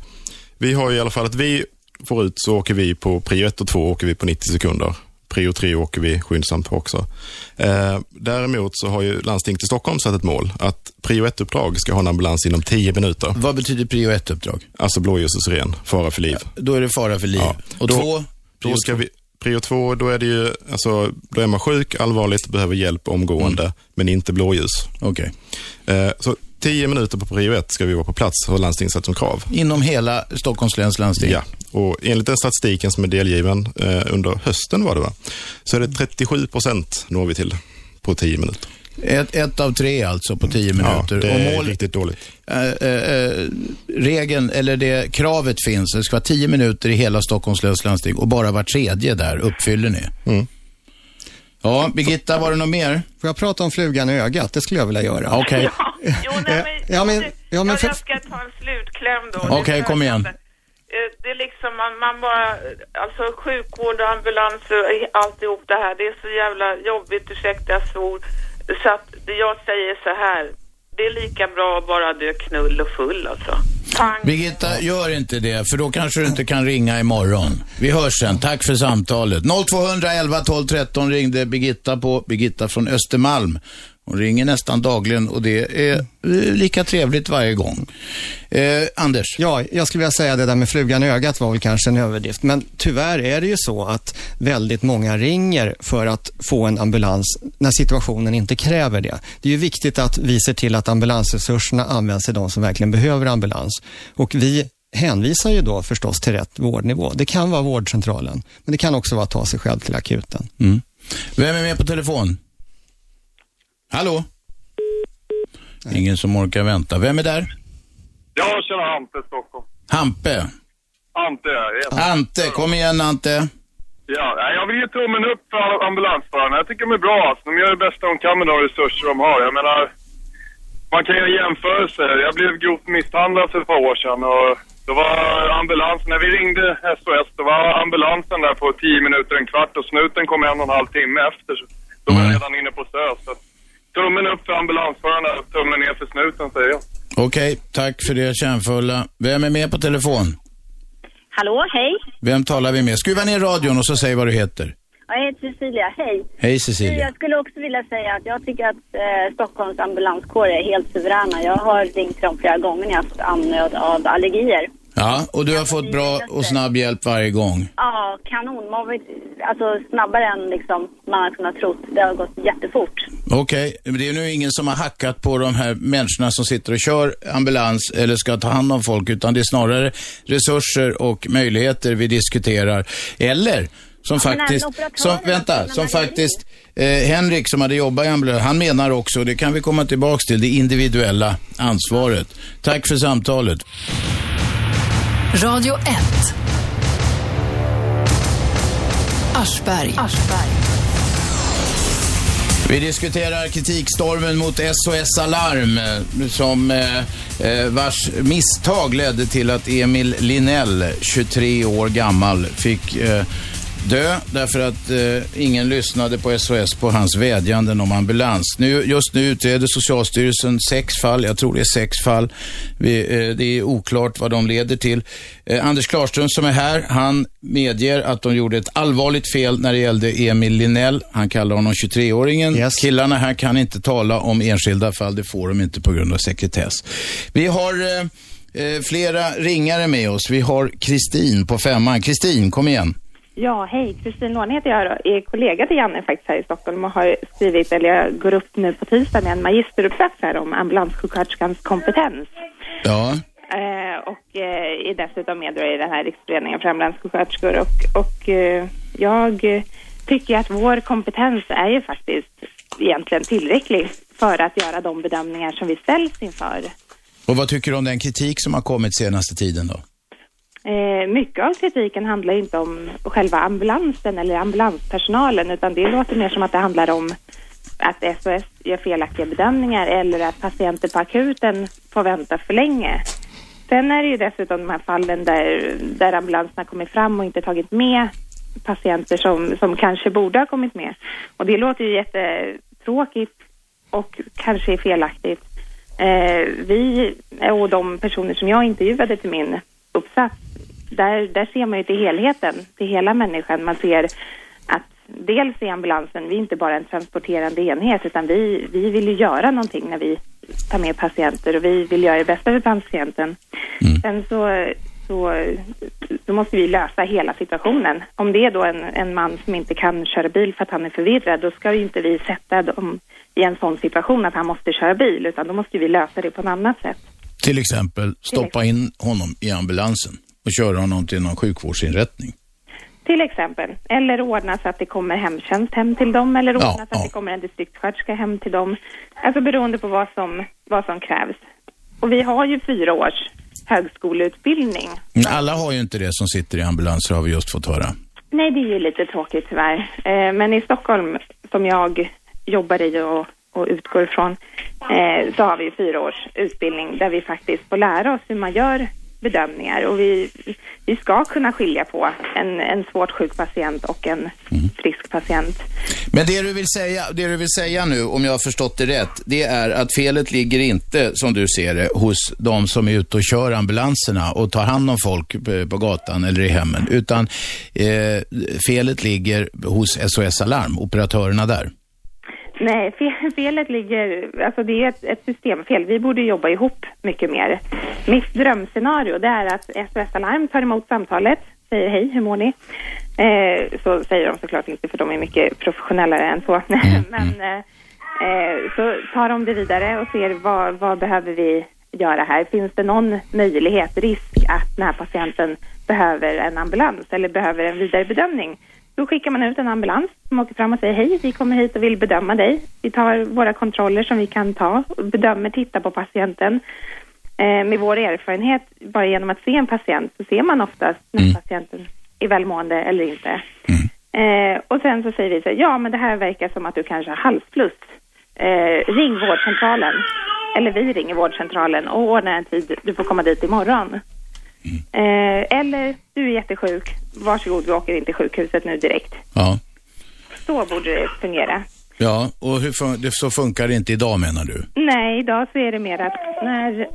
vi har ju i alla fall att vi får ut så åker vi på prio 1 och 2 åker vi på 90 sekunder. Prio 3 åker vi skyndsamt på också. Eh, däremot så har ju landstinget i Stockholm satt ett mål att prio 1-uppdrag ska ha en ambulans inom 10 minuter. Vad betyder prio 1-uppdrag? Alltså blåljus och siren, fara för liv. Då är det fara för liv. Ja. Och Då- två? Då ska vi, prio 2, då är det ju, alltså, då är man sjuk, allvarligt, behöver hjälp omgående, men inte blåljus. Okej. Eh, så 10 minuter på prio 1 ska vi vara på plats, har landstinget satt som krav. Inom hela Stockholms läns landsting? Ja, och enligt den statistiken som är delgiven eh, under hösten var det va, så är det 37 procent når vi till på 10 minuter. Ett, ett av tre alltså på tio Ja, minuter. det och är mål, riktigt dåligt. äh, äh, regeln, eller det kravet finns, det ska vara tio minuter i hela Stockholms läns landsting och bara var tredje där uppfyller ni. Mm. Ja, Birgitta, var det något mer? Får jag prata om flugan i ögat? Det skulle jag vilja göra. Okej. Ja, jo, nej, men, Ja, men- ja, men jag, för- jag ska ta en slutkläm då. Okej, Det kom igen. Eh, Det är liksom, man, man bara, alltså sjukvård och ambulans och alltihop det här, det är så jävla jobbigt, ursäkta jag svor. Så att jag säger så här, det är lika bra att bara dö knull och full alltså. Pang. Birgitta, gör inte det, för då kanske du inte kan ringa imorgon. Vi hörs sen. Tack för samtalet. 0211 12 13 ringde Birgitta på, Birgitta från Östermalm. Hon ringer nästan dagligen och det är eh, lika trevligt varje gång. Eh, Anders? Ja, jag skulle vilja säga det där med flugan i ögat var väl kanske en överdrift. Men tyvärr är det ju så att väldigt många ringer för att få en ambulans när situationen inte kräver det. Det är ju viktigt att vi ser till att ambulansresurserna används till de som verkligen behöver ambulans. Och vi hänvisar ju då förstås till rätt vårdnivå. Det kan vara vårdcentralen, men det kan också vara att ta sig själv till akuten. Mm. Vem är med på telefon? Hallå? Ingen som orkar vänta. Vem är där? Ja, tjena Ante, Stockholm. Hampe. Ante, ja. Ante, kom igen Ante. ja. nej, Jag vill ge tummen upp för ambulansförarna. Jag tycker de är bra alltså. De gör det bästa de kan med de resurser de har. Jag menar, man kan göra jämförelser. Jag blev grovt misshandlad för ett par år sedan och då var ambulansen, när vi ringde SOS, då var ambulansen där på 10 minuter, en kvart och snuten kom en och en halv timme efter. Så Då var jag redan inne på SÖS. Tummen upp för ambulansförarna, tummen ner för snuten säger jag. Okej, tack för det kärnfulla. Vem är med på telefon? Hallå, hej. Vem talar vi med? Skruva ner radion och så säg vad du heter. Jag heter Cecilia, hej. Hej Cecilia. Jag skulle också vilja säga att jag tycker att eh, Stockholms ambulanskår är helt suveräna. Jag har ringt dem flera gånger när jag har haft amnöd av allergier. Ja, och du har fått bra och snabb hjälp varje gång. Ja, kanon. Man alltså snabbare än liksom man hade kunnat trott. Det har gått jättefort. Okej, men det är nu ingen som har hackat på de här människorna som sitter och kör ambulans eller ska ta hand om folk, utan det är snarare resurser och möjligheter vi diskuterar. Eller som faktiskt, som, vänta, som faktiskt eh, Henrik som hade jobbat i ambulans, han menar också, det kan vi komma tillbaks till, det individuella ansvaret. Tack för samtalet. Radio 1. Aschberg. Vi diskuterar kritikstormen mot SOS Alarm som eh, eh, vars misstag ledde till att Emil Linell, 23 år gammal, fick eh, dö därför att eh, ingen lyssnade på SOS på hans vädjanden om ambulans. Nu, just nu utreder Socialstyrelsen sex fall, jag tror det är sex fall. Vi, eh, det är oklart vad de leder till. Eh, Anders Klarström som är här, han medger att de gjorde ett allvarligt fel när det gällde Emil Linell. Han kallar honom 23-åringen. Killarna här kan inte tala om enskilda fall, det får de inte på grund av sekretess. Vi har eh, eh, flera ringare med oss. Vi har Kristin på femman. Kristin, kom igen. Ja, hej. Kristin Låne heter jag och är kollega till Janne faktiskt här i Stockholm och har skrivit, eller jag går upp nu på tisdag med en magisteruppsats här om ambulanssjuksköterskans kompetens. Ja. Eh, och eh, är dessutom med i den här riksföreningen för ambulanssjuksköterskor och, och eh, jag tycker att vår kompetens är ju faktiskt egentligen tillräcklig för att göra de bedömningar som vi ställs inför. Och vad tycker du om den kritik som har kommit senaste tiden då? Eh, mycket av kritiken handlar inte om själva ambulansen eller ambulanspersonalen utan det låter mer som att det handlar om att SOS gör felaktiga bedömningar eller att patienter på akuten får vänta för länge. Sen är det ju dessutom de här fallen där, där ambulanserna kommit fram och inte tagit med patienter som, som kanske borde ha kommit med. Och det låter ju jättetråkigt och kanske är felaktigt. Eh, vi och de personer som jag intervjuade till min uppsats, där, där ser man ju till helheten, till hela människan. Man ser att dels är ambulansen, vi är inte bara en transporterande enhet utan vi, vi vill ju göra någonting när vi tar med patienter och vi vill göra det bästa för patienten. Sen så, så, så måste vi lösa hela situationen. Om det är då en, en man som inte kan köra bil för att han är förvirrad, då ska ju inte vi sätta dem i en sån situation att han måste köra bil, utan då måste vi lösa det på ett annat sätt. Till exempel stoppa in honom i ambulansen och köra honom till någon sjukvårdsinrättning. Till exempel. Eller ordna så att det kommer hemtjänst hem till dem eller ordna Ja, så att det kommer en distriktssköterska hem till dem. Alltså beroende på vad som, vad som krävs. Och vi har ju fyra års högskoleutbildning. Men alla har ju inte det som sitter i ambulanser har vi just fått höra. Nej, det är ju lite tråkigt tyvärr. Eh, men i Stockholm, som jag jobbar i och, och utgår ifrån, eh, så har vi fyra års utbildning där vi faktiskt får lära oss hur man gör bedömningar och vi, vi ska kunna skilja på en, en svårt sjuk patient och en frisk patient. Men det du, vill säga, det du vill säga nu, om jag har förstått det rätt, det är att felet ligger inte, som du ser det, hos de som är ute och kör ambulanserna och tar hand om folk på- på gatan eller i hemmen, utan eh, felet ligger hos SOS Alarm, operatörerna där. Nej, fel, felet ligger, alltså det är ett, ett systemfel. Vi borde jobba ihop mycket mer. Mitt drömscenario det är att SOS Alarm tar emot samtalet, säger hej, hur mår ni? Eh, så säger de såklart inte för de är mycket professionellare än så. Men eh, eh, så tar de det vidare och ser vad, vad behöver vi göra här? Finns det någon möjlighet, risk att den här patienten behöver en ambulans eller behöver en vidare bedömning? Då skickar man ut en ambulans som åker fram och säger hej, vi kommer hit och vill bedöma dig. Vi tar våra kontroller som vi kan ta och bedömer, tittar på patienten. Eh, med vår erfarenhet, bara genom att se en patient, så ser man oftast när patienten är välmående eller inte. Eh, och sen så säger vi så här, ja men det här verkar som att du kanske har halsfluss. Eh, ring vårdcentralen. Eller vi ringer vårdcentralen och ordnar en tid, du får komma dit imorgon. Eh, eller, du är jättesjuk, varsågod vi åker in till sjukhuset nu direkt. Ja. Så borde det fungera. Ja, och hur fun- det, så funkar det inte idag menar du? Nej, idag så är det mer att när,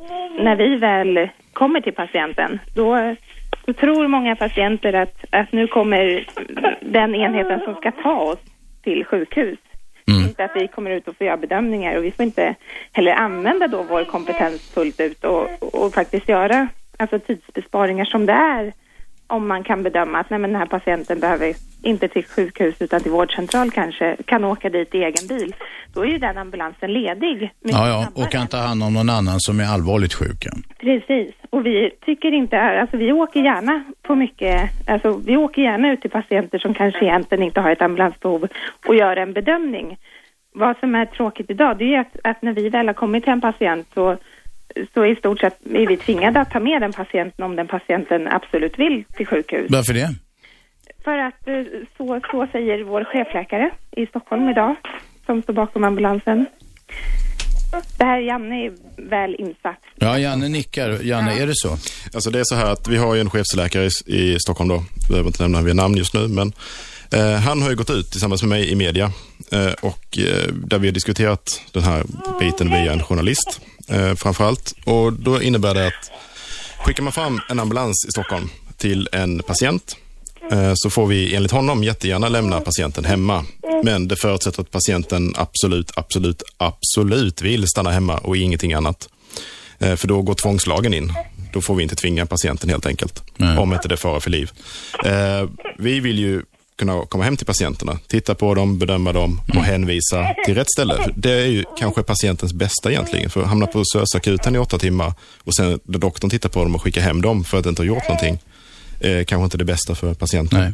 när vi väl kommer till patienten, då, då tror många patienter att, att nu kommer den enheten som ska ta oss till sjukhus. Inte att vi kommer ut och får göra bedömningar och vi får inte heller använda då vår kompetens fullt ut och, och faktiskt göra alltså tidsbesparingar som det är om man kan bedöma att nej, men den här patienten behöver inte till sjukhus utan till vårdcentral kanske, kan åka dit i egen bil. Då är ju den ambulansen ledig. Ja, ja, snabbare. och kan ta hand om någon annan som är allvarligt sjuk. Precis, och vi tycker inte, alltså vi åker gärna på mycket, alltså vi åker gärna ut till patienter som kanske egentligen inte har ett ambulansbehov och gör en bedömning. Vad som är tråkigt idag, det är att, att när vi väl har kommit till en patient så, så i stort sett är vi tvingade att ta med den patienten om den patienten absolut vill till sjukhus. Varför det? För att eh, så, så säger vår chefläkare i Stockholm idag, som står bakom ambulansen. Det här Janne är väl insatt. Ja, Janne nickar. Janne, är det så? Alltså det är så här att vi har ju en chefsläkare i, i Stockholm då. Jag behöver inte nämna vid namn just nu, men eh, han har ju gått ut tillsammans med mig i media eh, och eh, där vi har diskuterat den här biten via en journalist eh, framför allt. Och då innebär det att skickar man fram en ambulans i Stockholm till en patient eh, så får vi enligt honom jättegärna lämna patienten hemma. Men det förutsätter att patienten absolut, absolut, absolut vill stanna hemma och ingenting annat. Eh, För då går tvångslagen in. Då får vi inte tvinga patienten helt enkelt. Om inte det är fara för liv. Eh, Vi vill ju kunna komma hem till patienterna, titta på dem, bedöma dem och hänvisa till rätt ställe. Det är ju kanske patientens bästa egentligen. För att hamna på SÖS-akuten i åtta timmar och sen när doktorn tittar på dem och skickar hem dem för att inte ha gjort någonting. Eh, kanske inte det bästa för patienten. Nej.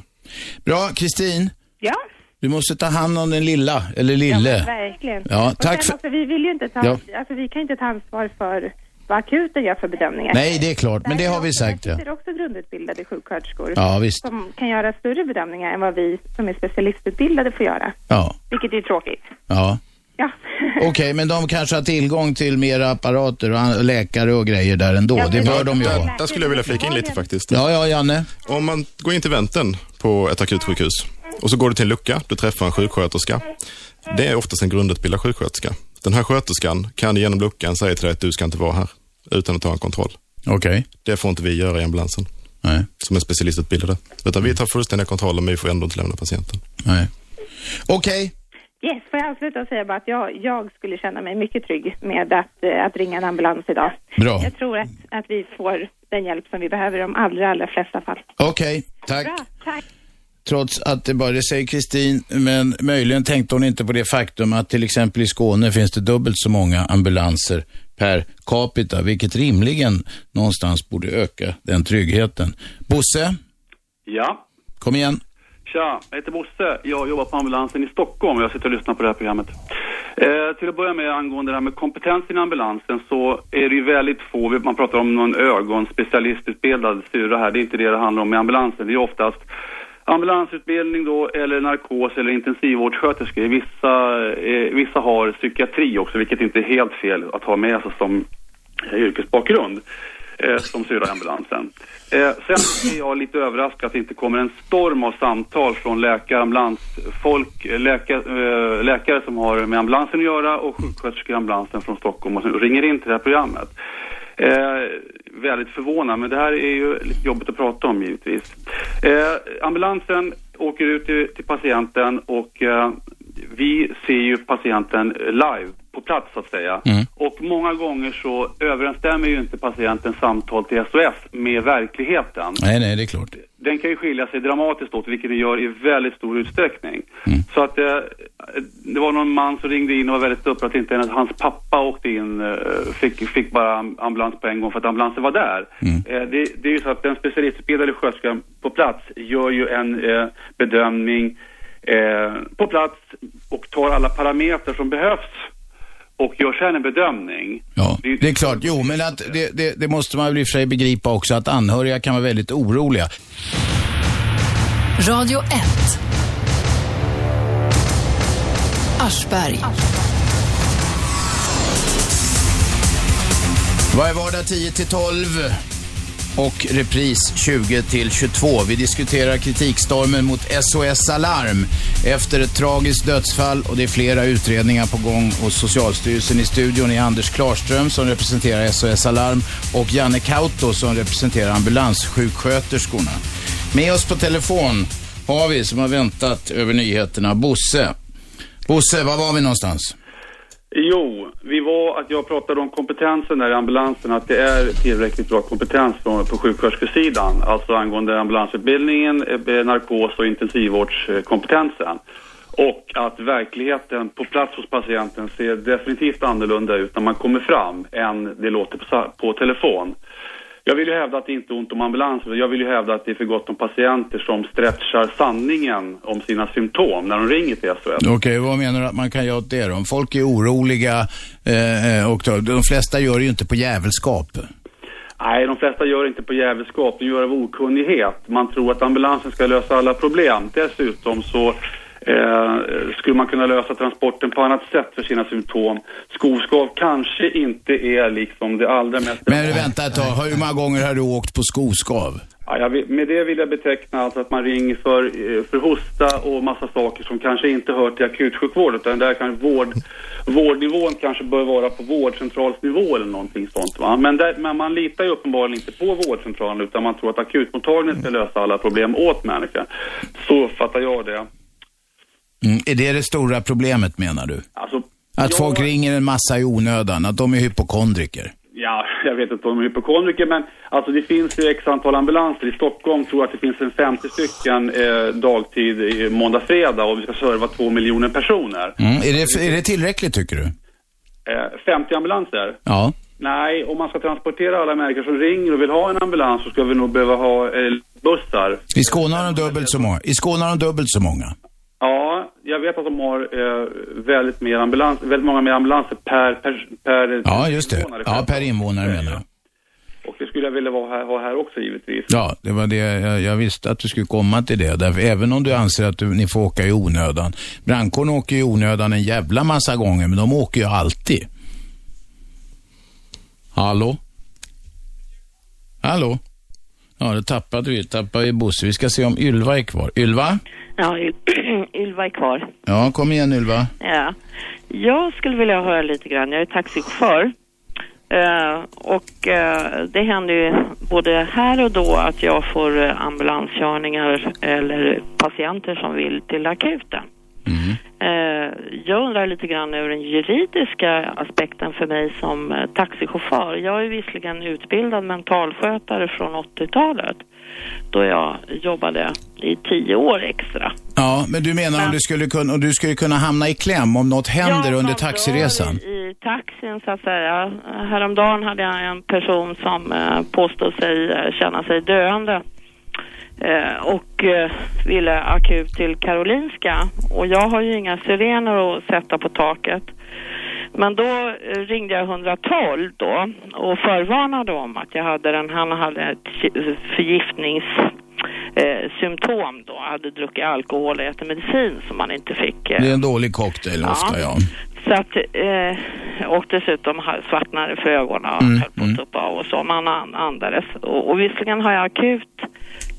Bra, Kristin. Ja. Du måste ta hand om den lilla, eller lille. Ja, verkligen. Ja, tack sen för- Också, vi vill ju inte ta, Ja. alltså vi kan inte ta ansvar för vad akuten gör för bedömningar. Nej, det är klart, men det har vi sagt. Det Ja. är också grundutbildade sjuksköterskor Ja, visst. som kan göra större bedömningar än vad vi som är specialistutbildade får göra. Ja. Vilket är tråkigt. ja. Ja. Okej, men de kanske har tillgång till mera apparater och läkare och grejer där ändå. det bör de ju ha. Där skulle jag vilja flika in lite faktiskt. Ja, ja, Janne. Om man går in till vänten på ett akutsjukhus och så går du till en lucka, du träffar en sjuksköterska. Det är oftast en grundutbildad sjuksköterska. Den här sköterskan kan genom luckan säga till dig att du ska inte vara här utan att ta en kontroll. Okej. Det får inte vi göra i ambulansen. Nej. Som är specialistutbildade. Utan vi tar fullständiga kontroller men vi får ändå inte lämna patienten. Nej. Okej. Yes, får jag avsluta och säga bara att jag, jag skulle känna mig mycket trygg med att, eh, att ringa en ambulans idag. Bra. Jag tror att, att vi får den hjälp som vi behöver i de allra, allra flesta fall. Okej, tack. Bra, tack. Trots att det bara det säger Kristin, men möjligen tänkte hon inte på det faktum att till exempel i Skåne finns det dubbelt så många ambulanser per capita, vilket rimligen någonstans borde öka den tryggheten. Bosse, Ja, kom igen. tja, jag heter Bosse. Jag jobbar på ambulansen i Stockholm jag sitter och lyssnar på det här programmet. Eh, till att börja med angående det här med kompetensen i ambulansen så är det ju väldigt få, man pratar om någon ögonspecialistutbildad syrra här, det är inte det det handlar om i ambulansen. Det är oftast ambulansutbildning då, eller narkos eller intensivvårdssköterskor. Vissa, eh, vissa har psykiatri också, vilket inte är helt fel att ha med sig som eh, yrkesbakgrund. eh, som syr i ambulansen. Eh, sen är jag lite överraskad att det inte kommer en storm av samtal från läkare, ambulansfolk, eh, läka, eh, läkare som har med ambulansen att göra och sjuksköterskor i ambulansen från Stockholm och som ringer in till det här programmet. Eh, väldigt förvånad, men det här är ju lite jobbigt att prata om givetvis. Eh, ambulansen åker ut till, till patienten och eh, vi ser ju patienten live på plats så att säga. Och många gånger så överensstämmer ju inte patientens samtal till SOS med verkligheten. Nej, nej, det är klart. Den kan ju skilja sig dramatiskt åt, vilket den gör i väldigt stor utsträckning. Så att eh, det var någon man som ringde in och var väldigt upprörd att inte ens hans pappa åkte in, eh, fick, fick bara am- ambulans på en gång för att ambulansen var där. Eh, det, det är ju så att den specialistutbildade sköterskan på plats gör ju en eh, bedömning på plats och tar alla parametrar som behövs och gör sen en bedömning. Ja, det är klart. Jo, men att det, det, det måste man väl i och för sig begripa också att anhöriga kan vara väldigt oroliga. Radio 1. Aschberg. Varje vardag 10 till 12 och repris 20 till 22. Vi diskuterar kritikstormen mot SOS Alarm efter ett tragiskt dödsfall och det är flera utredningar på gång hos Socialstyrelsen. I studion är Anders Klarström som representerar SOS Alarm och Janne Kauto som representerar ambulanssjuksköterskorna. Med oss på telefon har vi, som har väntat över nyheterna, Bosse. Bosse, var var vi någonstans? Jo, vi var att jag pratade om kompetensen där i ambulansen, att det är tillräckligt bra kompetens på, på sjuksköterskesidan, alltså angående ambulansutbildningen, eh, narkos och intensivvårdskompetensen. Och att verkligheten på plats hos patienten ser definitivt annorlunda ut när man kommer fram än det låter på, på telefon. Jag vill ju hävda att det inte är ont om ambulanser. Jag vill ju hävda att det är för gott om patienter som stretchar sanningen om sina symptom när de ringer till SOS. Okej, vad menar du att man kan göra åt det då? Om folk är oroliga eh, och då, de flesta gör det ju inte på jävelskap. Nej, de flesta gör inte på jävelskap, de gör av okunnighet. Man tror att ambulansen ska lösa alla problem. Dessutom så eh, skulle man kunna lösa transporten på annat sätt för sina symptom. Skoskav kanske inte är liksom det allra mest... Men vänta ett tag, hur många gånger har du åkt på skoskav? Ja, vill, med det vill jag beteckna alltså att man ringer för, eh, för hosta och massa saker som kanske inte hör till akutsjukvård utan där kan vård, vårdnivån kanske bör vara på vårdcentralsnivå eller någonting sånt va. Men, där, men man litar ju uppenbarligen inte på vårdcentralen utan man tror att akutmottagningen ska lösa alla problem åt människan. Så fattar jag det. Mm, är det det stora problemet menar du? Alltså, Att jag- folk ringer en massa i onödan, att de är hypokondriker? Ja, jag vet inte om de är hypokondriker men alltså det finns ju x antal ambulanser. I Stockholm tror jag att det finns en 50 stycken eh, dagtid i måndag, fredag och vi ska serva två miljoner personer. Mm, är, det, är det tillräckligt tycker du? Eh, 50 ambulanser? Ja. Nej, om man ska transportera alla människor som ringer och vill ha en ambulans så ska vi nog behöva ha eh, bussar. I Skåne har de dubbelt så många. I Skåne har de dubbelt så många. Ja, jag vet att de har eh, väldigt, mer ambulans, väldigt många mer ambulanser per, per, per Ja, just det. invånare. Ja, per invånare menar jag. Och det skulle jag vilja här, ha här också givetvis. Ja, det var det jag, jag visste att du skulle komma till det. Därför, även om du anser att du, ni får åka i onödan. Brandkåren åker i onödan en jävla massa gånger, men de åker ju alltid. Hallå? Hallå? Ja, det tappade vi. Tappade vi Bosse. Vi ska se om Ylva är kvar. Ylva? Ja, Yl- Ylva är kvar. Ja, kom igen Ylva. Ja. Jag skulle vilja höra lite grann. Jag är taxichaufför. Eh, och eh, det händer ju både här och då att jag får eh, ambulanskörningar eller patienter som vill till akuten. Eh, jag undrar lite grann över den juridiska aspekten för mig som eh, taxichaufför. Jag är visserligen utbildad mentalskötare från 80-talet då jag jobbade i tio år extra. Ja, men du menar om du skulle kunna, om du skulle kunna hamna i kläm om något händer under man taxiresan? I, I taxin så att säga. Häromdagen hade jag en person som eh, påstod sig känna sig döende. Eh, och eh, ville akut till Karolinska. Och jag har ju inga sirener att sätta på taket. Men då eh, ringde jag 112 då och förvarnade om att jag hade den, han hade ett förgiftnings eh, då, hade druckit alkohol och ätit medicin som man inte fick. eh, Det är en dålig cocktail ofta, ja. så att eh, och dessutom svartnade för ögonen och Mm, höll på att tuppa av och så. Man an- andades. Och, och visserligen har jag akut,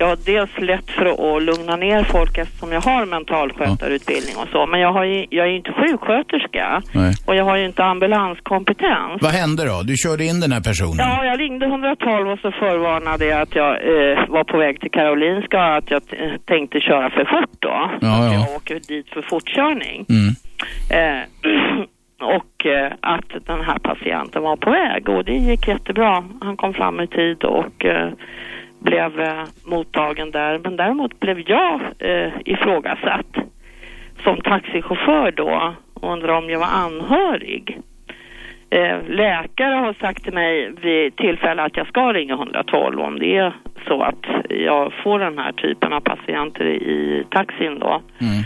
jag dels lätt för att, lugna ner folk eftersom jag har mentalskötarutbildning och så. Men jag, har ju, jag är ju inte sjuksköterska Nej. och jag har ju inte ambulanskompetens. Vad hände då? Du körde in den här personen? Ja, jag ringde 112 och så förvarnade jag att jag eh, var på väg till Karolinska och att jag tänkte köra för fort då. Ja, Att ja. jag åker dit för fortkörning. Mm. Eh, och eh, att den här patienten var på väg och det gick jättebra. Han kom fram i tid och eh, blev eh, mottagen där. Men däremot blev jag eh, ifrågasatt som taxichaufför då och undrade om jag var anhörig. Eh, läkare har sagt till mig vid tillfälle att jag ska ringa 112 om det är så att jag får den här typen av patienter i taxin då. Mm.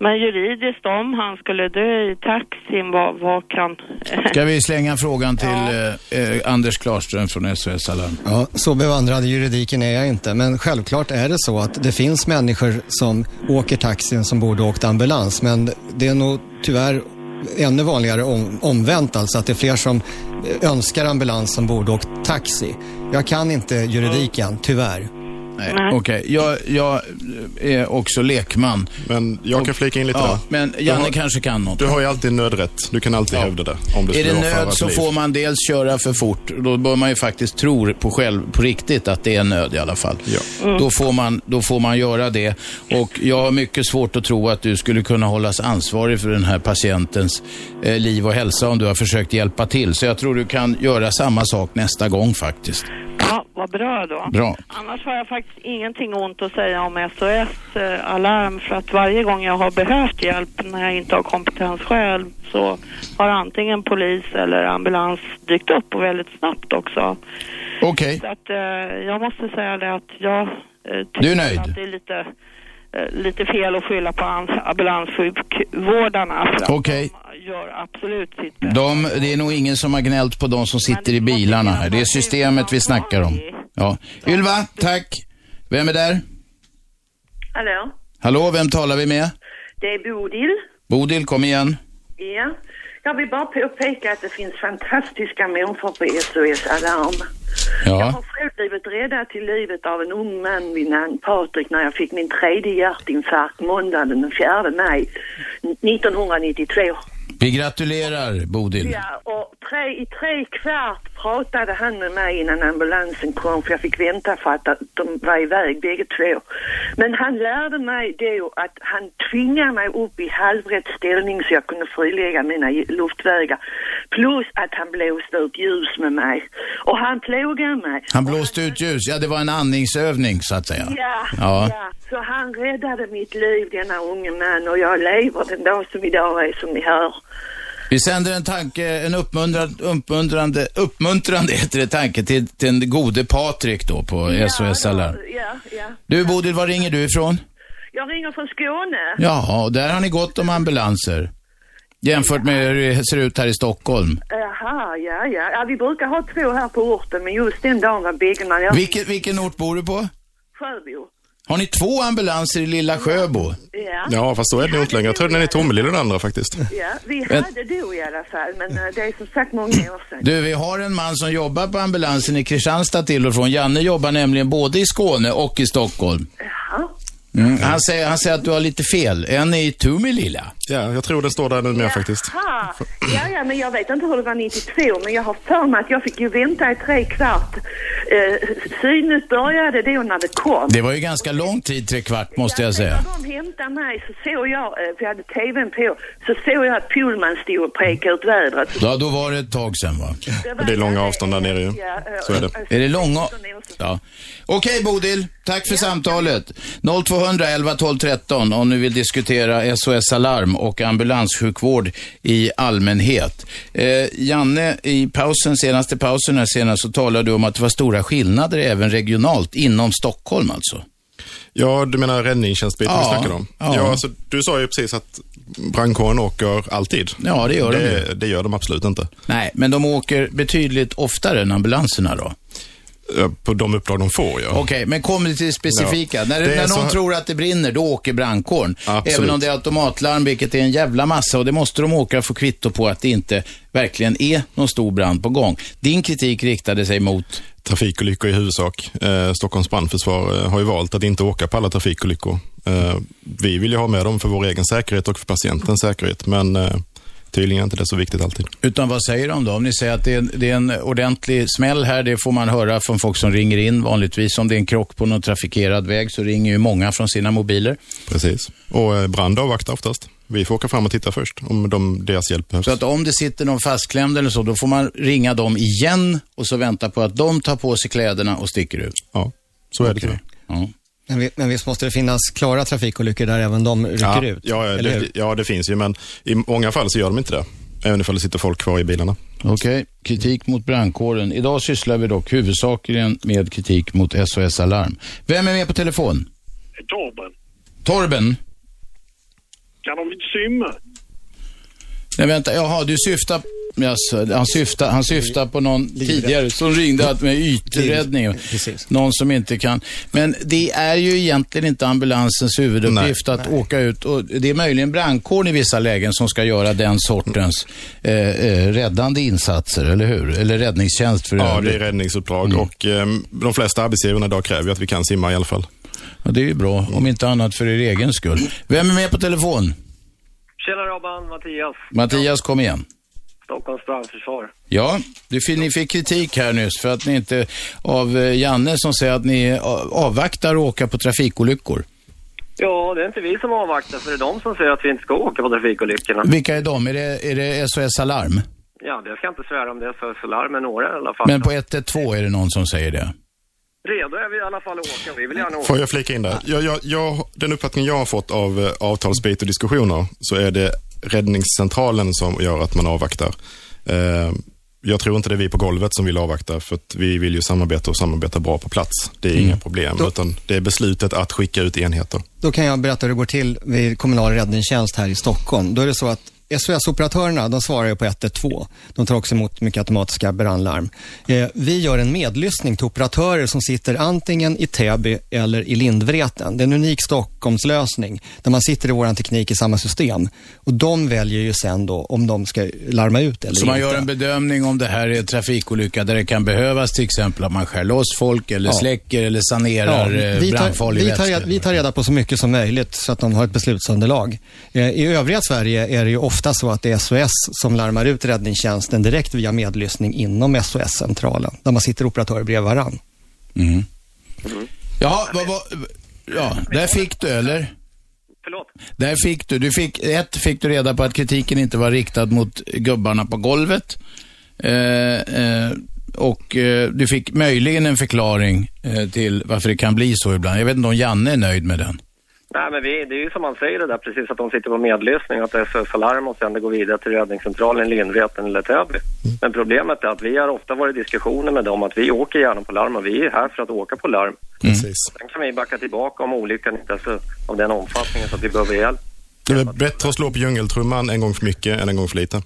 Men juridiskt om han skulle dö i taxin, vad, vad kan... Ska vi slänga frågan till eh, eh, Anders Klarström från SOS Alarm? Ja, så bevandrad i juridiken är jag inte, men självklart är det så att det finns människor som åker taxin som borde åkt ambulans, men det är nog tyvärr ännu vanligare om, omvänt, alltså att det är fler som önskar ambulans som borde åkt taxi. Jag kan inte juridiken, tyvärr. Nej, okej. Jag, jag är också lekman. Men jag kan flika in lite Ja, där. men Janne har- kanske kan något. Du har ju alltid nödrätt. Du kan alltid hävda det. Om det Är det nöd så liv. får man dels köra för fort. Då bör man ju faktiskt tro på själv, på riktigt att det är nöd i alla fall. Mm. Då, får man, då får man göra det. Och jag har mycket svårt att tro att du skulle kunna hållas ansvarig för den här patientens eh, liv och hälsa om du har försökt hjälpa till. Så jag tror du kan göra samma sak nästa gång faktiskt. Ja, vad bra då. Bra. Annars har jag faktiskt ingenting ont att säga om SOS eh, Alarm för att varje gång jag har behövt hjälp när jag inte har kompetens själv så har antingen polis eller ambulans dykt upp och väldigt snabbt också. Okej. Så att eh, jag måste säga det att jag eh, tycker Du är nöjd? att det är lite, lite fel att skylla på am- ambulanssjukvårdarna Okej. de gör absolut sitt bästa. De, det är nog ingen som har gnällt på de som sitter i bilarna här. Det är systemet vi snackar om. Ja. Ylva, tack. Vem är där? Hallå, Hallå, vem talar vi med? det är Bodil. Bodil, kom igen. Ja. Jag vill bara påpeka att det finns fantastiska människor på SOS Alarm. Jag Ja. har själv blivit räddad till livet av en ung man vid namn Patrik när jag fick min tredje hjärtinfarkt måndagen den 4 maj 1992. Vi gratulerar, Bodil. Ja, och tre, i tre kvart pratade han med mig innan ambulansen kom för jag fick vänta för att de var iväg bägge två. Men han lärde mig då att han tvingade mig upp i halvrätt ställning så jag kunde frilägga mina luftvägar. Plus att han blåste ut ljus med mig. Och han plågade mig. Han blåste ut ljus. Ja, det var en andningsövning så att säga. Ja, Ja. ja. Så han räddade mitt liv, denna unge man, och jag lever den dag som idag är som ni hör. Vi sänder en tanke, en uppmuntrande, uppmuntrande, uppmuntrande heter det, tanke till, till den gode Patrik då på SOS Alarm. Ja, ja. Du Bodil, var ringer du ifrån? Jag ringer från Skåne. Jaha, och där har ni gott om ambulanser. Jämfört med hur det ser ut här i Stockholm. Jaha, ja, ja. ja. Vi brukar ha två här på orten, men just den dagen var bägge man... Vilken, vilken ort bor du på? Sjöbo. Har ni två ambulanser i lilla Sjöbo? Ja. Ja, fast så är det inte längre. Jag tror den är i Tomelilla den andra faktiskt. Ja, vi Men- hade då i alla fall, men eh, det är som sagt många år sedan. Du, vi har en man som jobbar på ambulansen i Kristianstad till och från. Janne jobbar nämligen både i Skåne och i Stockholm. Jaha. Mm. Han, säger, han säger att du har lite fel. En är i Tomelilla. Ja, jag tror den står där nu med faktiskt. Ha. Ja, ja, men jag vet inte hur det var 92, men jag har för mig att jag fick ju vänta i tre kvart. Eh, synet började då när det kom. Det var ju ganska lång tid, tre kvart måste jag säga. När de hämtade mig så såg jag, eh, för jag hade tvn på, så såg jag att Pullman stod och pekade ut vädret. Ja, då var det ett tag sedan va? Det är långa avstånd där nere ju. Så är det. Är det långa? Ja. Okej Bodil, tack för samtalet. 0200 11 12 13 om ni vill diskutera SOS Alarm och ambulanssjukvård i allmänhet. Eh, Janne, i pausen, senaste pausen här senast så talade du om att det var stora skillnader även regionalt, inom Stockholm alltså. Ja, du menar räddningstjänstbiten vi snackade om? ja. Ja, alltså, du sa ju precis att brandkåren åker alltid. Ja, det gör de det, det gör de absolut inte. Nej, men de åker betydligt oftare än ambulanserna då. Eh, På de uppdrag de får, ja. Okej, men kom till det specifika. Ja. När, Det är när någon så- tror att det brinner, då åker brandkåren. Absolut. Även om det är automatlarm, vilket är en jävla massa. Och det måste de åka och få kvitto på att det inte verkligen är någon stor brand på gång. Din kritik riktade sig mot... Trafikolyckor i huvudsak. Eh, Stockholms brandförsvar eh, har ju valt att inte åka på alla trafikolyckor. Eh, vi vill ju ha med dem för vår egen säkerhet och för patientens säkerhet, men eh, tydligen är inte det så viktigt alltid. Utan vad säger de då? Om ni säger att det är, en, det är en ordentlig smäll här, det får man höra från folk som ringer in vanligtvis. Om det är en krock på någon trafikerad väg så ringer ju många från sina mobiler. Precis. Och eh, brand avvaktar oftast. Vi får åka fram och titta först om de, deras hjälp behövs. Så att om det sitter någon fastklämd eller så, då får man ringa dem igen och så vänta på att de tar på sig kläderna och sticker ut. Ja, så är det Okej. tyvärr. Ja. Men, vi- men visst måste det finnas klara trafikolyckor där även de rycker ja, ut? Ja, det, ja, det finns ju, men i många fall så gör de inte det. Även ifall det sitter folk kvar i bilarna. Okej, kritik mot brandkåren. Idag sysslar vi dock huvudsakligen med kritik mot SOS Alarm. Vem är med på telefon? Torben. Torben? Kan de simma? Nej, vänta. Jaha, du syftar... Jaså, han, syftar, han syftar på någon tidigare som ringde att med yträddning. Någon som inte kan. Men det är ju egentligen inte ambulansens huvuduppgift att åka ut. Och det är möjligen brandkåren i vissa lägen som ska göra den sortens eh, eh, räddande insatser, eller hur? Eller räddningstjänst för Ja, övrigt. det är räddningsuppdrag och eh, de flesta arbetsgivarna idag kräver att vi kan simma i alla fall. Ja, det är ju bra, om inte annat för er egen skull. Vem är med på telefon? Tjena Robban, Mattias. Mattias, kom igen. Stockholms brandförsvar. Ja, du, fin- ni fick kritik här nyss för att ni inte, av eh, Janne som säger att ni eh, avvaktar att åka på trafikolyckor. Ja, det är inte vi som avvaktar, för det är de som säger att vi inte ska åka på trafikolyckorna. Vilka är de? Är det, är det SOS Alarm? Ja, det ska jag inte svära om det är för larm, men några i alla fall. Men på 112 är det någon som säger det. Redo är vi i alla fall att åka. Vi vill gärna åka. Får jag flika in där? Jag, jag, jag, den uppfattning jag har fått av eh, avtalsbit och diskussioner så är det räddningscentralen som gör att man avvaktar. Eh, jag tror inte det är vi på golvet som vill avvakta för att vi vill ju samarbeta och samarbeta bra på plats. Det är inga problem, utan det är beslutet att skicka ut enheter. Då kan jag berätta hur det går till vid kommunal räddningstjänst här i Stockholm. Då är det så att SOS-operatörerna, de svarar ju på 112. De tar också emot mycket automatiska brandlarm. Eh, vi gör en medlyssning till operatörer som sitter antingen i Täby eller i Lindvreten. Det är en unik Stockholmslösning där man sitter i vår teknik i samma system. Och de väljer ju sen då om de ska larma ut eller Så man inte. gör en bedömning om det här är en trafikolycka där det kan behövas till exempel att man skär loss folk eller Ja. släcker eller sanerar eh, vi, tar, brandfarlig vi, tar reda, vi tar reda på så mycket som möjligt så att de har ett beslutsunderlag. Eh, I övriga Sverige är det ju ofta så att det är SOS som larmar ut räddningstjänsten direkt via medlyssning inom SOS-centralen, där man sitter operatörer bredvid varann. Mm. Jaha, vad, vad, ja, där fick du eller? Förlåt? Där fick du. du fick, ett fick du reda på att kritiken inte var riktad mot gubbarna på golvet. Eh, eh, och eh, du fick möjligen en förklaring eh, till varför det kan bli så ibland. Jag vet inte om Janne är nöjd med den. Nej, men vi, det är ju som man säger det där precis, att de sitter på medlyssning, att det är SOS-alarm och sen det går vidare till räddningscentralen, Lindvreten eller Täby. Men problemet är att vi har ofta varit i diskussioner med dem att vi åker gärna på larm och vi är här för att åka på larm. Precis. Sen kan vi backa tillbaka om olyckan inte är så av den omfattningen så att vi behöver hjälp. Det är bättre att slå på djungeltrumman en gång för mycket än en gång för lite.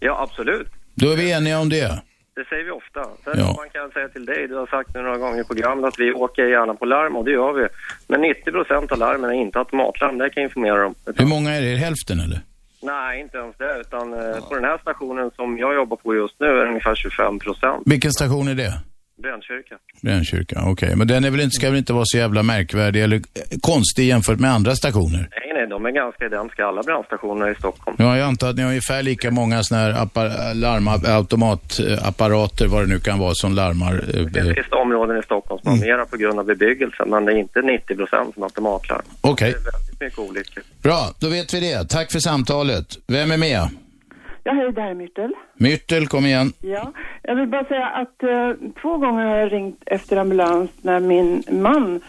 Ja, absolut. Då är vi eniga om det. Det säger vi ofta. Sen Ja. man kan säga till dig, du har sagt nu några gånger i programmet att vi åker gärna på larm och det gör vi. Men 90 procent av larmen är inte automatlarm, det kan jag informera om. Hur många är det? Hälften eller? Nej, inte ens det. Utan eh, på den här stationen som jag jobbar på just nu är det ungefär 25 procent. Vilken station är det? Brännkyrka. Brännkyrka, okej. Men den är väl inte, ska väl inte vara så jävla märkvärdig eller konstig jämfört med andra stationer? Nej, de är ganska identiska alla brandstationer i Stockholm. Ja, jag antar att ni har ungefär lika många såna här appar- larm, automatapparater, vad det nu kan vara, som larmar. eh, Det finns områden i Stockholm som har mera på grund av bebyggelsen, men det är inte 90 procent som automatlarm. Okej, Det är väldigt mycket olyckor. bra. Då vet vi det. Tack för samtalet. Vem är med? Ja, hej, det här är Myrtel. Myrtel, kom igen. Ja, jag vill bara säga att eh, två gånger har jag ringt efter ambulans när min man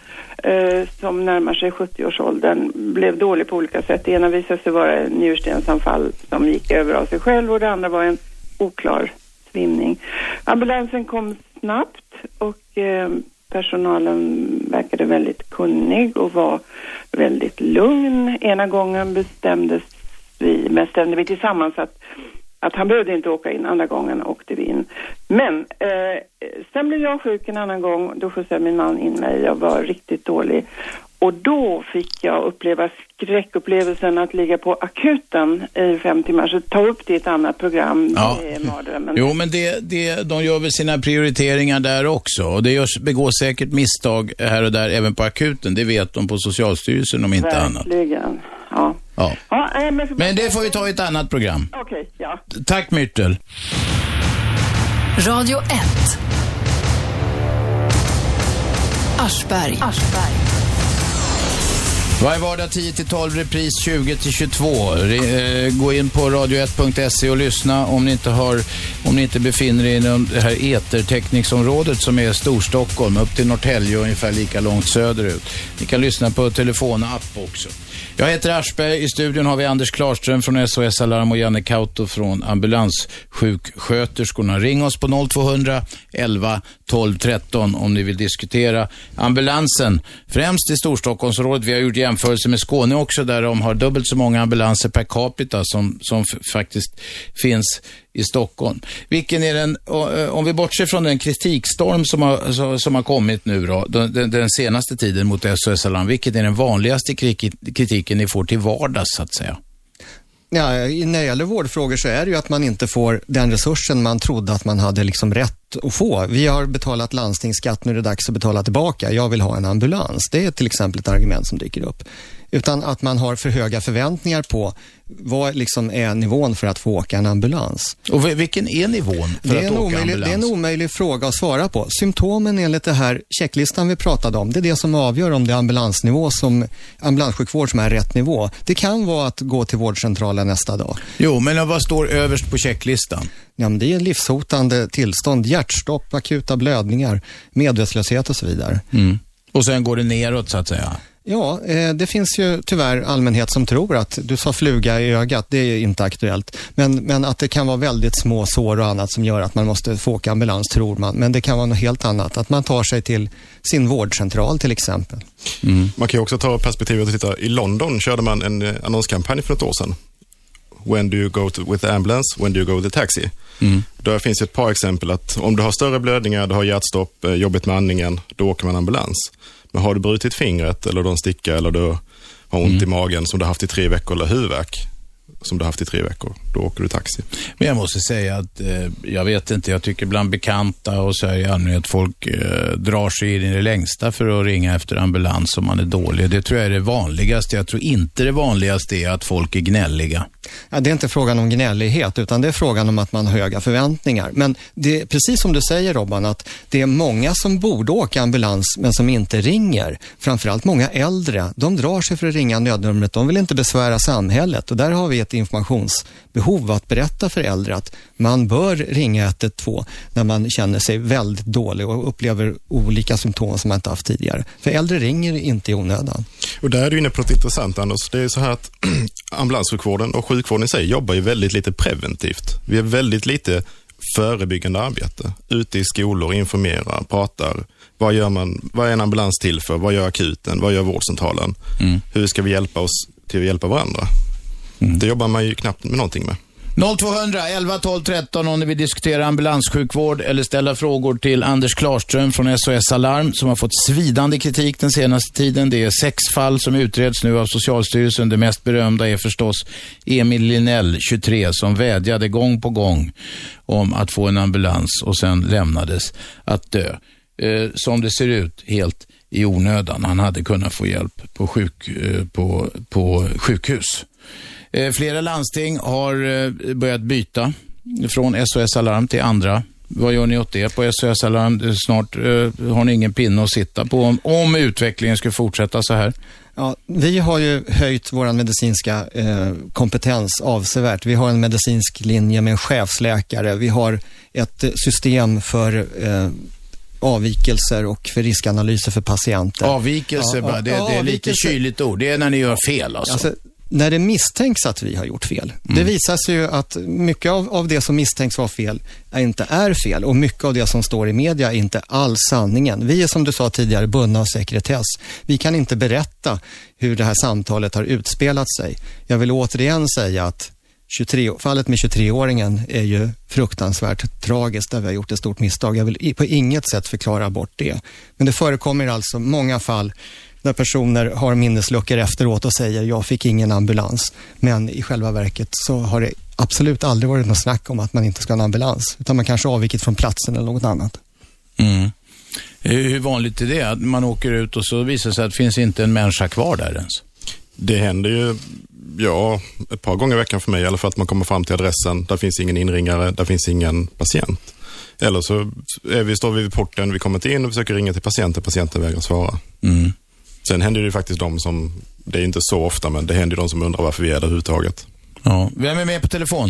eh, som närmar sig 70-årsåldern blev dålig på olika sätt. Det ena visade sig vara en njurstensanfall som gick över av sig själv och det andra var en oklar svimning. Ambulansen kom snabbt och eh, personalen verkade väldigt kunnig och var väldigt lugn. Ena gången bestämdes vi, bestämde vi tillsammans att att han behövde inte åka in. Andra gången åkte vi in. Men eh, sen blev jag sjuk en annan gång. Då skjutsade min man in mig. Jag var riktigt dålig. Och då fick jag uppleva skräckupplevelsen att ligga på akuten i fem timmar. Så ta upp det i ett annat program. Ja. Det är mardrömmen. Jo, men det, det, de gör väl sina prioriteringar där också. Och det görs, begås säkert misstag här och där även på akuten. Det vet de på Socialstyrelsen om inte annat. Verkligen. Ja. Ja. ja men, Men det får vi ta i ett annat program. Okej, ja. Tack Myrtel. Radio 1. Aschberg. Varje vardag 10-12, repris 20-22. Re- eh, Gå in på radio1.se och lyssna om ni inte, har, om ni inte befinner er inom det här etertäckningsområdet som är Storstockholm, upp till Norrtälje och ungefär lika långt söderut. Ni kan lyssna på telefon och app också. Jag heter Aschberg. I studion har vi Anders Klarström från SOS Alarm och Janne Kauto från ambulanssjuksköterskorna. Ring oss på 0200 11 12 13 om ni vill diskutera ambulansen. Främst i Storstockholmsområdet. Vi har gjort jämförelser med Skåne också där de har dubbelt så många ambulanser per capita som, som faktiskt finns i Stockholm. Vilken är den, eh, om vi bortser från den kritikstorm som har, som har kommit nu då, den, den- senaste tiden mot SOS Alarm, vilken är den vanligaste kritiken ni får till vardags så att säga? Ja, när det gäller vårdfrågor så är det ju att man inte får den resursen man trodde att man hade liksom rätt att få. Vi har betalat landstingsskatt, nu är det dags att betala tillbaka. Jag vill ha en ambulans. Det är till exempel ett argument som dyker upp. Utan att man har för höga förväntningar på vad liksom är nivån för att få åka en ambulans. Och vi- vilken är nivån för Det är, att åka omöjlig, ambulans? det är en omöjlig fråga att svara på. Symptomen enligt det här checklistan vi pratade om, det är det som avgör om det är ambulansnivå som, ambulanssjukvård som är rätt nivå. Det kan vara att gå till vårdcentralen nästa dag. Jo, men vad står överst på checklistan? Ja, men det är livshotande tillstånd, hjärtstopp, akuta blödningar, medvetslöshet och så vidare. Mm. Och sen går det neråt så att säga? Ja, eh, det finns ju tyvärr allmänhet som tror att, du sa fluga i ögat, det är inte aktuellt, men, men att det kan vara väldigt små sår och annat som gör att man måste få åka ambulans, tror man. Men det kan vara något helt annat, att man tar sig till sin vårdcentral till exempel. Man kan ju också ta perspektivet och titta. I London körde man en eh, annonskampanj för ett år sedan. When do you go to, with the ambulance? When do you go with the taxi? Mm. Där finns ett par exempel att om du har större blödningar, du har hjärtstopp, eh, jobbigt med andningen, då åker man ambulans. Men har du brutit fingret eller en sticka eller du har ont i magen som du har haft i tre veckor eller huvudvärk som du har haft i tre veckor, då åker du taxi. Men jag måste säga att eh, jag vet inte, jag tycker bland bekanta och så här i allmänhet folk eh, drar sig in i det längsta för att ringa efter ambulans om man är dålig. Det tror jag är det vanligaste. Jag tror inte det vanligaste är att folk är gnälliga. Ja, det är inte frågan om gnällighet, utan det är frågan om att man har höga förväntningar. Men det är precis som du säger Robban, att det är många som borde åka ambulans men som inte ringer. Framförallt många äldre. De drar sig för att ringa nödnumret. De vill inte besvära samhället och där har vi ett informations informationsbehov att berätta för äldre att man bör ringa 112 när man känner sig väldigt dålig och upplever olika symptom som man inte haft tidigare. För äldre ringer inte i onödan. Och där är du inne på något intressant Anders. Det är så här att ambulanssjukvården och sjukvården i sig jobbar ju väldigt lite preventivt. Vi är väldigt lite förebyggande arbete. Ute i skolor, informerar, pratar. Vad gör man? Vad är en ambulans till för? Vad gör akuten? Vad gör vårdcentralen? Hur ska vi hjälpa oss till att hjälpa varandra? Mm. Det jobbar man ju knappt med någonting med. 0200 11 12 13 om ni vill diskutera ambulanssjukvård eller ställa frågor till Anders Klarström från SOS Alarm som har fått svidande kritik den senaste tiden. Det är sex fall som utreds nu av Socialstyrelsen. Det mest berömda är förstås Emil Linell, 23, som vädjade gång på gång om att få en ambulans och sen lämnades att dö. Eh, som det ser ut, helt i onödan. Han hade kunnat få hjälp på, sjuk, eh, på, på sjukhus. Eh, Flera landsting har eh, börjat byta från SOS Alarm till andra. Vad gör ni åt det på SOS Alarm? Snart eh, har ni ingen pinne att sitta på om, om utvecklingen skulle fortsätta så här. Ja, vi har ju höjt vår medicinska eh, kompetens avsevärt. Vi har en medicinsk linje med en chefsläkare. Vi har ett system för eh, avvikelser och för riskanalyser för patienter. Avvikelse, bara, det, det är lite avvikelse. kyligt ord. Det är när ni gör fel alltså. Alltså, när det misstänks att vi har gjort fel. Det Mm. visar sig ju att mycket av, av det som misstänks vara fel är inte är fel och mycket av det som står i media är inte alls sanningen. Vi är som du sa tidigare bundna av sekretess. Vi kan inte berätta hur det här samtalet har utspelat sig. Jag vill återigen säga att 23, fallet med 23-åringen är ju fruktansvärt tragiskt där vi har gjort ett stort misstag. Jag vill på inget sätt förklara bort det. Men det förekommer alltså många fall där personer har minnesluckor efteråt och säger jag fick ingen ambulans. Men i själva verket så har det absolut aldrig varit något snack om att man inte ska ha en ambulans. Utan man kanske har avvikit från platsen eller något annat. Mm. Hur hur vanligt är det? Att man åker ut och så visar det sig att det finns inte en människa kvar där ens? Det händer ju, ja, ett par gånger i veckan för mig i alla fall att man kommer fram till adressen. Där finns ingen inringare, där finns ingen patient. Eller så är vi, står vi vid porten, vi kommer inte in och försöker ringa till patienten, patienten vägrar svara. Mm. Sen händer det ju faktiskt de som, det är inte så ofta, men det händer ju de som undrar varför vi är där överhuvudtaget. Ja. Vem är med på telefon?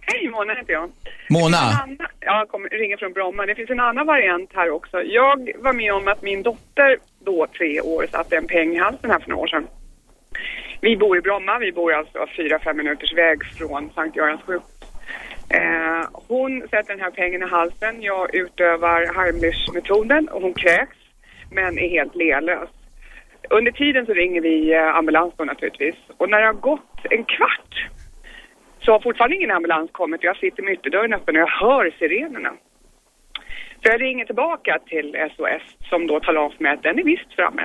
Hej, Mona heter jag. Mona? Annan- Ja, jag kommer, ringer från Bromma. Det finns en annan variant här också. Jag var med om att min dotter, då tre år, satte en peng i halsen här för några år sedan. Vi bor i Bromma. Vi bor alltså fyra, fem minuters väg från Sankt Görans sjukhus. Eh, hon sätter den här pengen i halsen. Jag utövar Heimlich-metoden och hon kräks, men är helt lealös. Under tiden så ringer vi eh, ambulans då naturligtvis. Och när det har gått en kvart så har fortfarande ingen ambulans kommit. Jag sitter med ytterdörren öppen och jag hör sirenerna. Så jag ringer tillbaka till SOS som då talar om för mig att den är visst framme.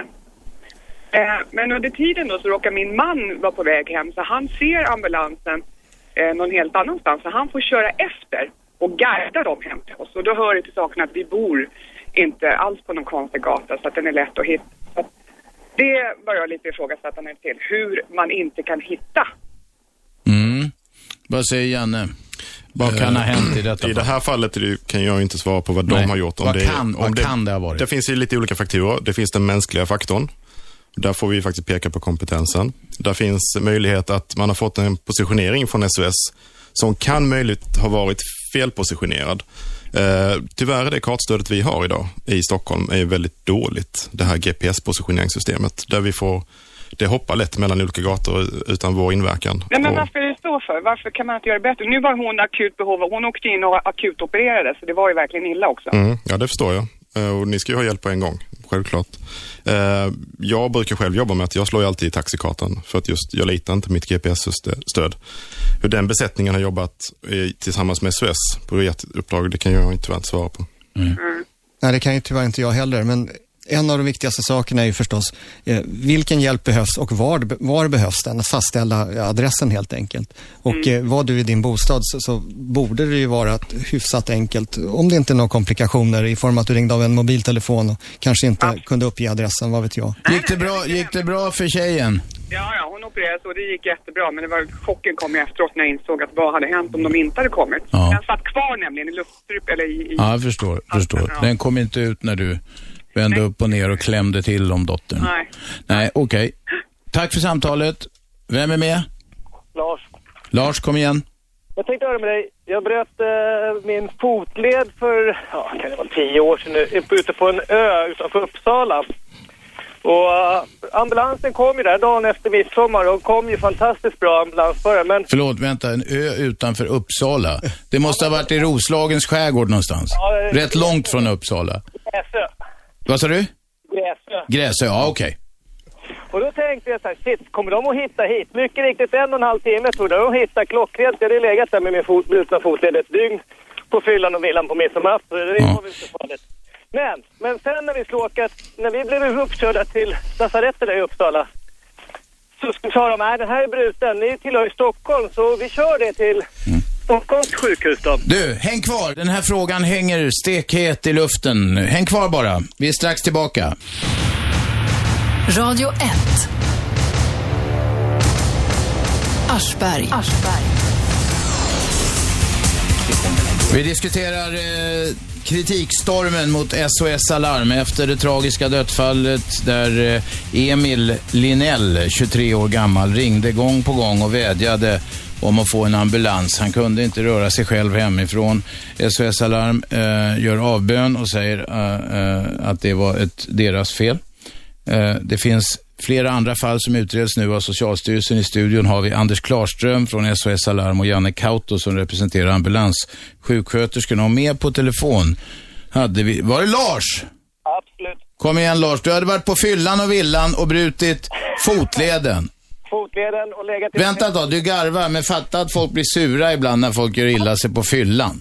Eh, men under tiden då så råkar min man vara på väg hem så han ser ambulansen eh, någon helt annanstans så han får köra efter och guida dem hem till oss. Och då hör det till saken att vi bor inte alls på någon konstig gata så att den är lätt att hitta. Så att det var jag lite ifrågasättande till, hur man inte kan hitta Mm. Vad säger Janne? Vad kan ha hänt i detta I det här fallet det, kan jag inte svara på vad Nej. de har gjort. Vad det, kan- vad kan det ha varit? Det finns ju lite olika faktorer. Det finns den mänskliga faktorn. Där får vi faktiskt peka på kompetensen. Där finns möjlighet att man har fått en positionering från SOS som kan möjligt ha varit felpositionerad. Eh, tyvärr är det kartstödet vi har idag i Stockholm är väldigt dåligt. Det här GPS-positioneringssystemet där vi får, det hoppar lätt mellan olika gator utan vår inverkan. Nej, men Och- varför är det så för? Varför kan man inte göra det bättre? Nu var hon akut behov av, hon åkte in och akutopererades, så det var ju verkligen illa också. Mm, ja, det förstår jag. Eh, Och ni ska ju ha hjälp på en gång, självklart. Eh, Jag brukar själv jobba med att jag slår ju alltid i taxikartan för att just jag litar inte på mitt GPS-stöd. Hur den besättningen har jobbat eh, tillsammans med SOS på ert uppdrag, det kan jag ju tyvärr inte svara på. Nej, det kan ju tyvärr inte jag heller, men en av de viktigaste sakerna är ju förstås eh, vilken hjälp behövs och var, var behövs den? Att fastställa adressen helt enkelt. Och eh, var du i din bostad så, så borde det ju vara hyfsat enkelt, om det inte är några komplikationer i form av att du ringde av en mobiltelefon och kanske inte kunde uppge adressen, vad vet jag. Gick det bra, gick det bra för tjejen? Ja, ja, hon opererades och det gick jättebra, men det var chocken kom ju efteråt när jag insåg att vad hade hänt om de inte hade kommit. Ja. Den satt kvar nämligen i luftstrup, eller i... i Ja, jag förstår. förstår. Den kom inte ut när du vände upp och ner och klämde till om dottern. Nej. Nej, okej. Tack för samtalet. Vem är med? Lars, Lars, kom igen. jag tänkte höra med dig. Jag bröt eh, min fotled för, ja, kan det vara tio år sedan nu, ute på en ö utanför Uppsala. Och eh, ambulansen kom ju där dagen efter midsommar och kom ju fantastiskt bra ambulansförare. Men Förlåt, vänta. En ö utanför Uppsala. Det måste ha varit i Roslagens skärgård någonstans. Ja, Rätt långt från Uppsala. Gräsö, Vad sa du? Gräsö. Gräsö, ja okej. Och då tänkte jag så här, shit, kommer de att hitta hit? Mycket riktigt, en och en halv timme tog det. De hittade klockrent. Jag hade legat där med min fot, brutna fotled ett dygn på fyllan och villan på midsommarafton. Det var väl inte farligt. Men, men sen när vi skulle åka, när vi blev uppkörda till lasarettet där i Uppsala så sa de, nej den här är bruten, ni tillhör ju Stockholm så vi kör det till Stockholms sjukhus då. Du, häng kvar. Den här frågan hänger stekhet i luften. Häng kvar bara. Vi är strax tillbaka. Radio 1. Aschberg. Vi diskuterar eh, kritikstormen mot SOS Alarm efter det tragiska dödsfallet där eh, Emil Linell, 23 år gammal, ringde gång på gång och vädjade om att få en ambulans. Han kunde inte röra sig själv hemifrån. SOS Alarm eh, gör avbön och säger eh, eh, att det var ett deras fel. Eh, Det finns flera andra fall som utreds nu av Socialstyrelsen. I studion har vi Anders Klarström från SOS Alarm och Janne Kauto som representerar ambulanssjuksköterskorna. Och med på telefon hade vi, var det Lars? Absolut. Kom igen Lars, du hade varit på fyllan och villan och brutit fotleden. Fotleden och legat i... Vänta då, du garvar, men fatta att folk blir sura ibland när folk gör illa sig på fyllan.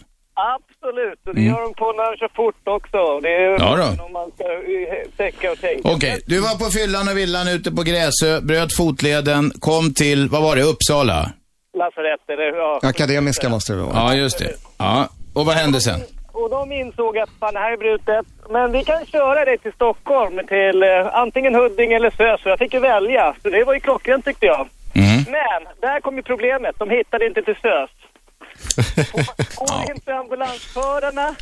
Absolut, och det Mm. gör de på när de kör fort också. Det är Ja då. om man ska eh, tänka och tänka. Okej, du var på fyllan och villan ute på Gräsö, bröt fotleden, kom till, vad var det, Uppsala? Lasarett eller ja. Akademiska måste det vara. Ja, just det. Ja, och vad hände sen? Och de insåg att fan, det här är brutet. Men vi kan köra dig till Stockholm, till eh, antingen Huddinge eller Sös. Jag fick ju välja. Så det var ju klockrent tyckte jag. Mm. Men, där kom ju problemet. De hittade inte till Sös. Och, och inte ambulansförarna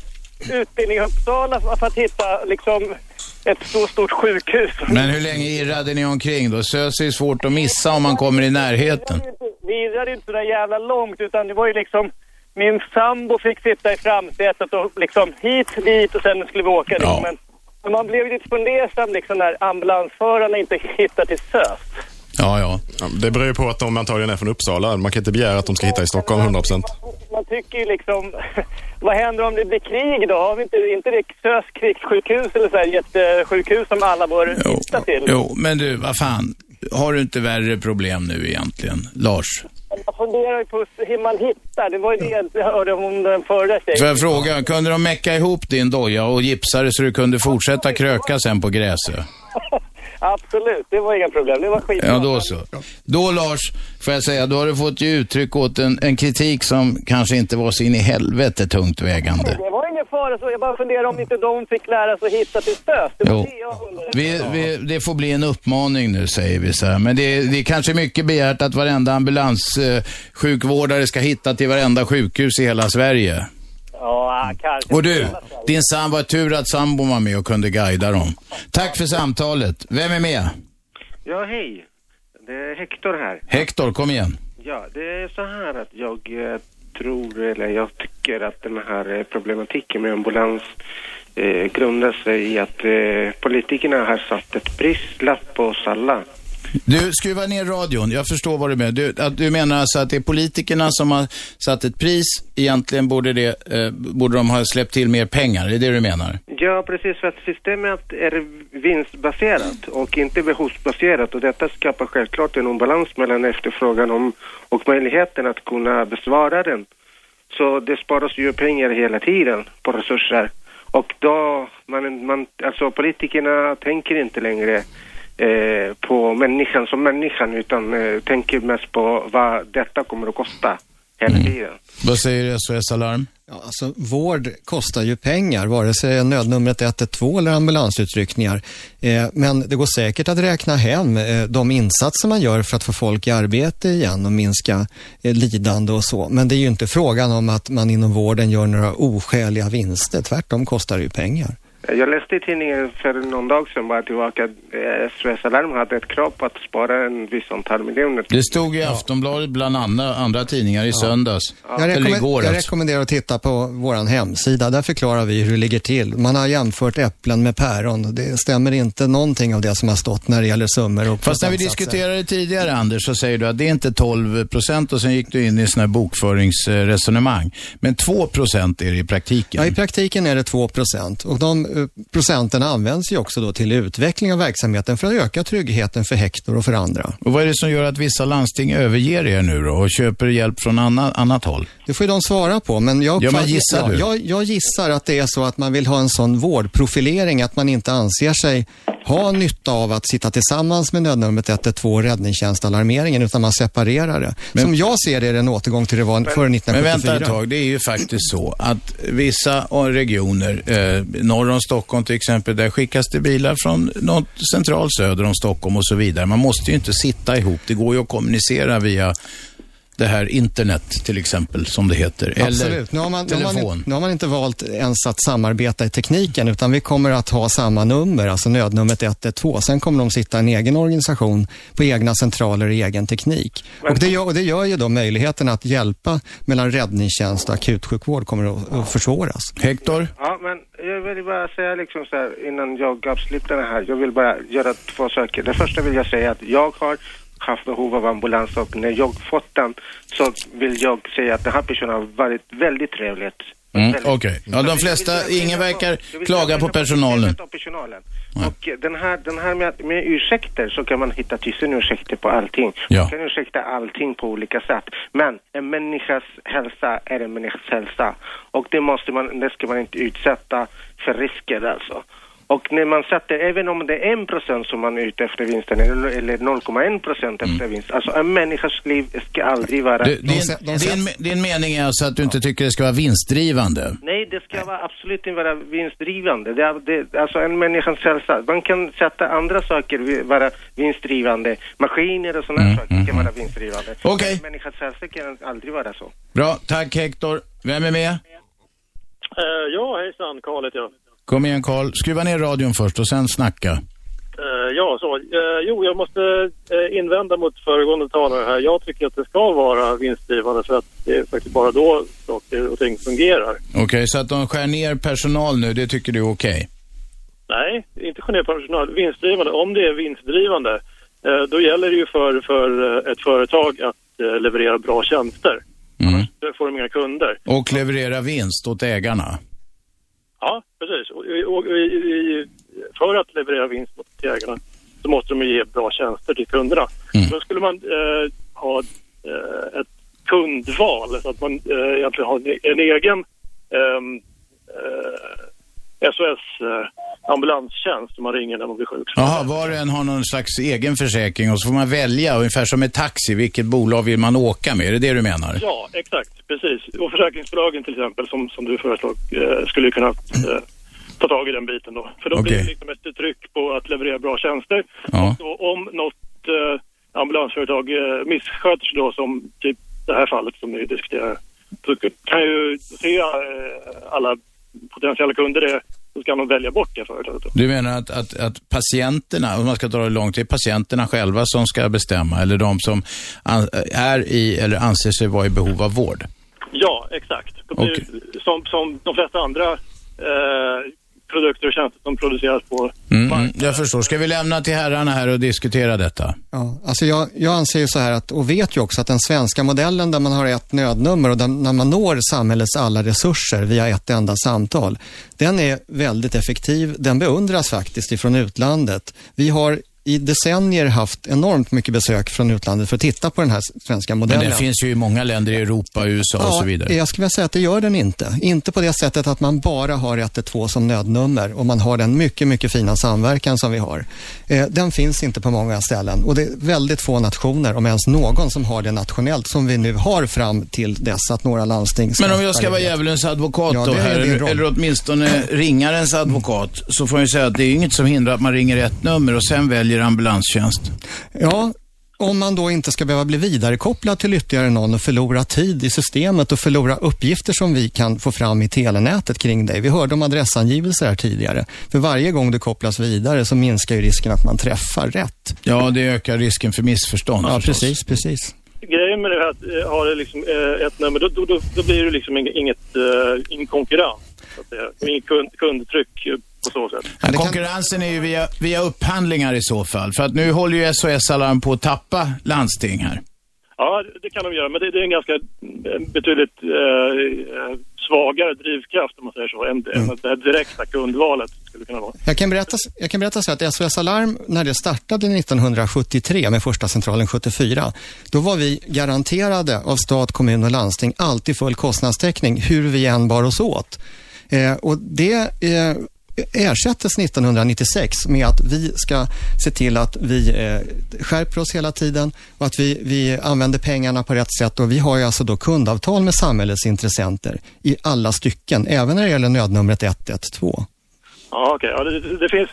utbildning i Uppsala för att hitta liksom ett så stort sjukhus. Men hur länge irrade ni omkring då? Sös är ju svårt att missa om man kommer i närheten. Vi irrade inte så där jävla långt utan det var ju liksom min sambo fick sitta i framsätet och liksom hit, dit och sen skulle vi åka. Liksom. Men, men man blev ju lite fundersam liksom när ambulansförarna inte hittar till SÖS. Ja, ja. Det beror ju på att de antagligen är från Uppsala. Man kan inte begära att de ska hitta i Stockholm 100%. Man tycker ju liksom, vad händer om det blir krig då? Har vi inte, inte det SÖS krigssjukhus eller så här jättesjukhus som alla bör hitta till? Jo, men du, vad fan. Har du inte värre problem nu egentligen, Lars? Jag funderar på hur man hittar. Det var ju det jag hörde om den förra tjejen. Får jag fråga, kunde de mecka ihop din doja och gipsa det så du kunde fortsätta kröka sen på Gräsö? Absolut, det var inga problem. Det var skit. Ja, då så. Då Lars, får jag säga, då har du fått ge uttryck åt en, en kritik som kanske inte var så in i helvete tungt vägande. Ingen fara så. Jag bara funderar om inte de fick lära sig att hitta till SÖS. Det Jo. Vi, vi, det får bli en uppmaning nu, säger vi så här. Men det, är- det är kanske mycket begärt att varenda ambulanssjukvårdare eh, ska hitta till varenda sjukhus i hela Sverige. Ja, kanske. Och du, din sam var tur att sambon var med och kunde guida dem. Tack för samtalet. Vem är med? Ja, hej. Det är Hector här. Hector, kom igen. Ja, det är så här att jag eh, tror, eller jag tycker att den här eh, problematiken med ambulans eh, grundar sig i att eh, politikerna har satt ett prislapp på oss alla. Du, skruva ner radion. Jag förstår vad du menar. Du, att du menar alltså att det är politikerna som har satt ett pris. Egentligen borde, det, eh, borde de ha släppt till mer pengar. Det är det du menar? Ja, precis, för att systemet är vinstbaserat och inte behovsbaserat och detta skapar självklart en obalans mellan efterfrågan om, och möjligheten att kunna besvara den. Så det sparas ju pengar hela tiden på resurser och då, man, man, alltså politikerna tänker inte längre eh, på människan som människan utan eh, tänker mest på vad detta kommer att kosta hela tiden. Vad säger SOS Alarm? Ja, alltså, vård kostar ju pengar, vare sig det är nödnumret 112 eller ambulansutryckningar. Eh, men det går säkert att räkna hem eh, de insatser man gör för att få folk i arbete igen och minska eh, lidande och så. Men det är ju inte frågan om att man inom vården gör några oskäliga vinster. Tvärtom kostar det ju pengar. Jag läste i tidningen för någon dag sedan bara tillbaka att eh, SOS Alarm hade ett krav på att spara en viss antal miljoner. Det stod i Aftonbladet bland andra, andra tidningar i söndags. Jag, Eller rekommend- igår jag alltså. rekommenderar att titta på vår hemsida. Där förklarar vi hur det ligger till. Man har jämfört äpplen med päron. Det stämmer inte någonting av det som har stått när det gäller summor och Fast när vi diskuterade tidigare, Anders, så säger du att det är inte 12 procent och sen gick du in i sån här bokföringsresonemang. Men 2 procent är det i praktiken. Ja, i praktiken är det 2 procent och de procenten används ju också då till utveckling av verksamheten för att öka tryggheten för Hector och för andra. Och vad är det som gör att vissa landsting överger er nu då och köper hjälp från anna, annat håll? Det får ju de svara på, men jag, Ja, men gissar du? jag, jag gissar att det är så att man vill ha en sån vårdprofilering att man inte anser sig ha nytta av att sitta tillsammans med nödnumret 112 och räddningstjänstalarmeringen utan man separerar det. Som jag ser det är det en återgång till det var före 1974. Men vänta ett tag, det är ju faktiskt så att vissa regioner, eh, norr om Stockholm till exempel, där skickas det bilar från något central söder om Stockholm och så vidare. Man måste ju inte sitta ihop, det går ju att kommunicera via det här internet till exempel, som det heter. Absolut. Eller Nu har, man, nu, har telefon. man, nu har man inte valt ens att samarbeta i tekniken utan vi kommer att ha samma nummer, alltså nödnumret 112. Sen kommer de sitta i en egen organisation på egna centraler i egen teknik. Och det, gör, och det gör ju då möjligheten att hjälpa mellan räddningstjänst och akutsjukvård kommer att, att försvåras. Hector? Ja, men jag vill bara säga liksom så här innan jag avslutar det här. Jag vill bara göra två saker. Det första vill jag säga att jag har haft behov av ambulans och när jag fått den så vill jag säga att den här personen har varit väldigt trevligt. Mm, Okej. Ja, de flesta, ingen verkar klaga på personalen. Och den här, den här med, med ursäkter så kan man hitta tusen ursäkter på allting. Ja. Man kan ursäkta allting på olika sätt. Men en människas hälsa är en människas hälsa. Och det måste man, det ska man inte utsätta för risker alltså. Och när man sätter, även om det är en procent som man är ute efter vinsten eller, eller 0,1 procent efter vinst. Alltså en människas liv ska aldrig vara... Du, din, din, din mening är alltså att du inte tycker det ska vara vinstdrivande? Nej, det ska vara absolut inte vara vinstdrivande. Det det, alltså en människans hälsa. Man kan sätta andra saker vara vinstdrivande. Maskiner och sådana saker kan vara vinstdrivande. Mm, Okej. Men människans hälsa kan aldrig vara så. Bra, tack Hector. Vem är med? Eh, ja, hejsan. Karl heter jag. Kom igen Karl, skruva ner radion först och sen snacka. Eh, ja, så. Eh, jo, jag måste eh, invända mot föregående talare här. Jag tycker att det ska vara vinstdrivande för att det är faktiskt bara då saker och ting fungerar. Okej, så att de skär ner personal nu, det tycker du är okej? Nej, inte generellt personal. Vinstdrivande. Om det är vinstdrivande, då gäller det ju för, för ett företag att leverera bra tjänster. Mm. Då får de inga kunder. Och leverera vinst åt ägarna? Ja, precis. Och, och, och, för att leverera vinst till ägarna så måste de ge bra tjänster till kunderna. Då skulle man eh, ha eh, ett kundval så att man eh, egentligen har en, en egen ehm, eh, SOS eh, ambulanstjänst som man ringer när man blir sjuk. Jaha, var och en har någon slags egen försäkring och så får man välja, ungefär som med taxi, vilket bolag vill man åka med? Är det det du menar? Ja, exakt. Precis. Och försäkringsbolagen till exempel, som, som du föreslog, eh, skulle kunna eh, ta tag i den biten då. För då blir det liksom ett tryck på att leverera bra tjänster. Ja. Och om något eh, ambulansföretag eh, missköter sig då, som typ det här fallet som ni diskuterar, så kan ju se eh, alla potentiella kunder det, så ska de välja bort det företaget. Du menar att, att, att patienterna, om man ska dra det långt, det är patienterna själva som ska bestämma, eller de som an, är i eller anser sig vara i behov av vård? Ja, exakt. Det som, som de flesta andra eh, produkter och tjänster som produceras på Mm, mm, jag förstår. Ska vi lämna till herrarna här och diskutera detta? Ja, alltså jag, jag anser ju så här att, och vet ju också att den svenska modellen där man har ett nödnummer och där, när man når samhällets alla resurser via ett enda samtal, den är väldigt effektiv. Den beundras faktiskt ifrån utlandet. Vi har i decennier haft enormt mycket besök från utlandet för att titta på den här svenska Men modellen. den finns ju i många länder i Europa, USA och så vidare. Jag skulle vilja säga att det gör den inte. Inte på det sättet att man bara har 112 som nödnummer och man har den mycket, mycket fina samverkan som vi har. Eh, den finns inte på många ställen och det är väldigt få nationer, om ens någon, som har det nationellt som vi nu har fram till dess att några landsting Men om jag ska vara djävulens advokat Ja, då här, eller, åtminstone ringarens advokat, så får jag säga att det är inget som hindrar att man ringer ett nummer och sen väljer ambulanstjänst. Ja, om man då inte ska behöva bli vidarekopplad till ytterligare någon och förlora tid i systemet och förlora uppgifter som vi kan få fram i telenätet kring dig. Vi hörde om adressangivelser här tidigare. För varje gång du kopplas vidare så minskar ju risken att man träffar rätt. Ja, det ökar risken för missförstånd. Ja, förstås. precis, precis. Grejen med det här att eh, ha det liksom, eh, ett nummer, då, då, då, då blir det liksom ing- inget, uh, ingen konkurrens. Inget kund, kundtryck eh, på så sätt. Men konkurrensen är ju via, via upphandlingar i så fall. För att nu håller ju SOS Alarm på att tappa landsting här. Ja, det kan de göra, men det, det är en ganska eh, betydligt eh, eh, svagare drivkraft om man säger så, än, än det här direkta kundvalet skulle kunna vara. Jag kan, berätta, jag kan berätta så att SOS Alarm, när det startade 1973 med första centralen 74, då var vi garanterade av stat, kommun och landsting alltid full kostnadstäckning, hur vi än bar oss åt. Eh, och det eh, ersättes 1996 med att vi ska se till att vi eh, skärper oss hela tiden och att vi, vi använder pengarna på rätt sätt. Och vi har ju alltså då kundavtal med samhällets intressenter i alla stycken, även när det gäller nödnumret 112. Ja, okej. Ja, det, det finns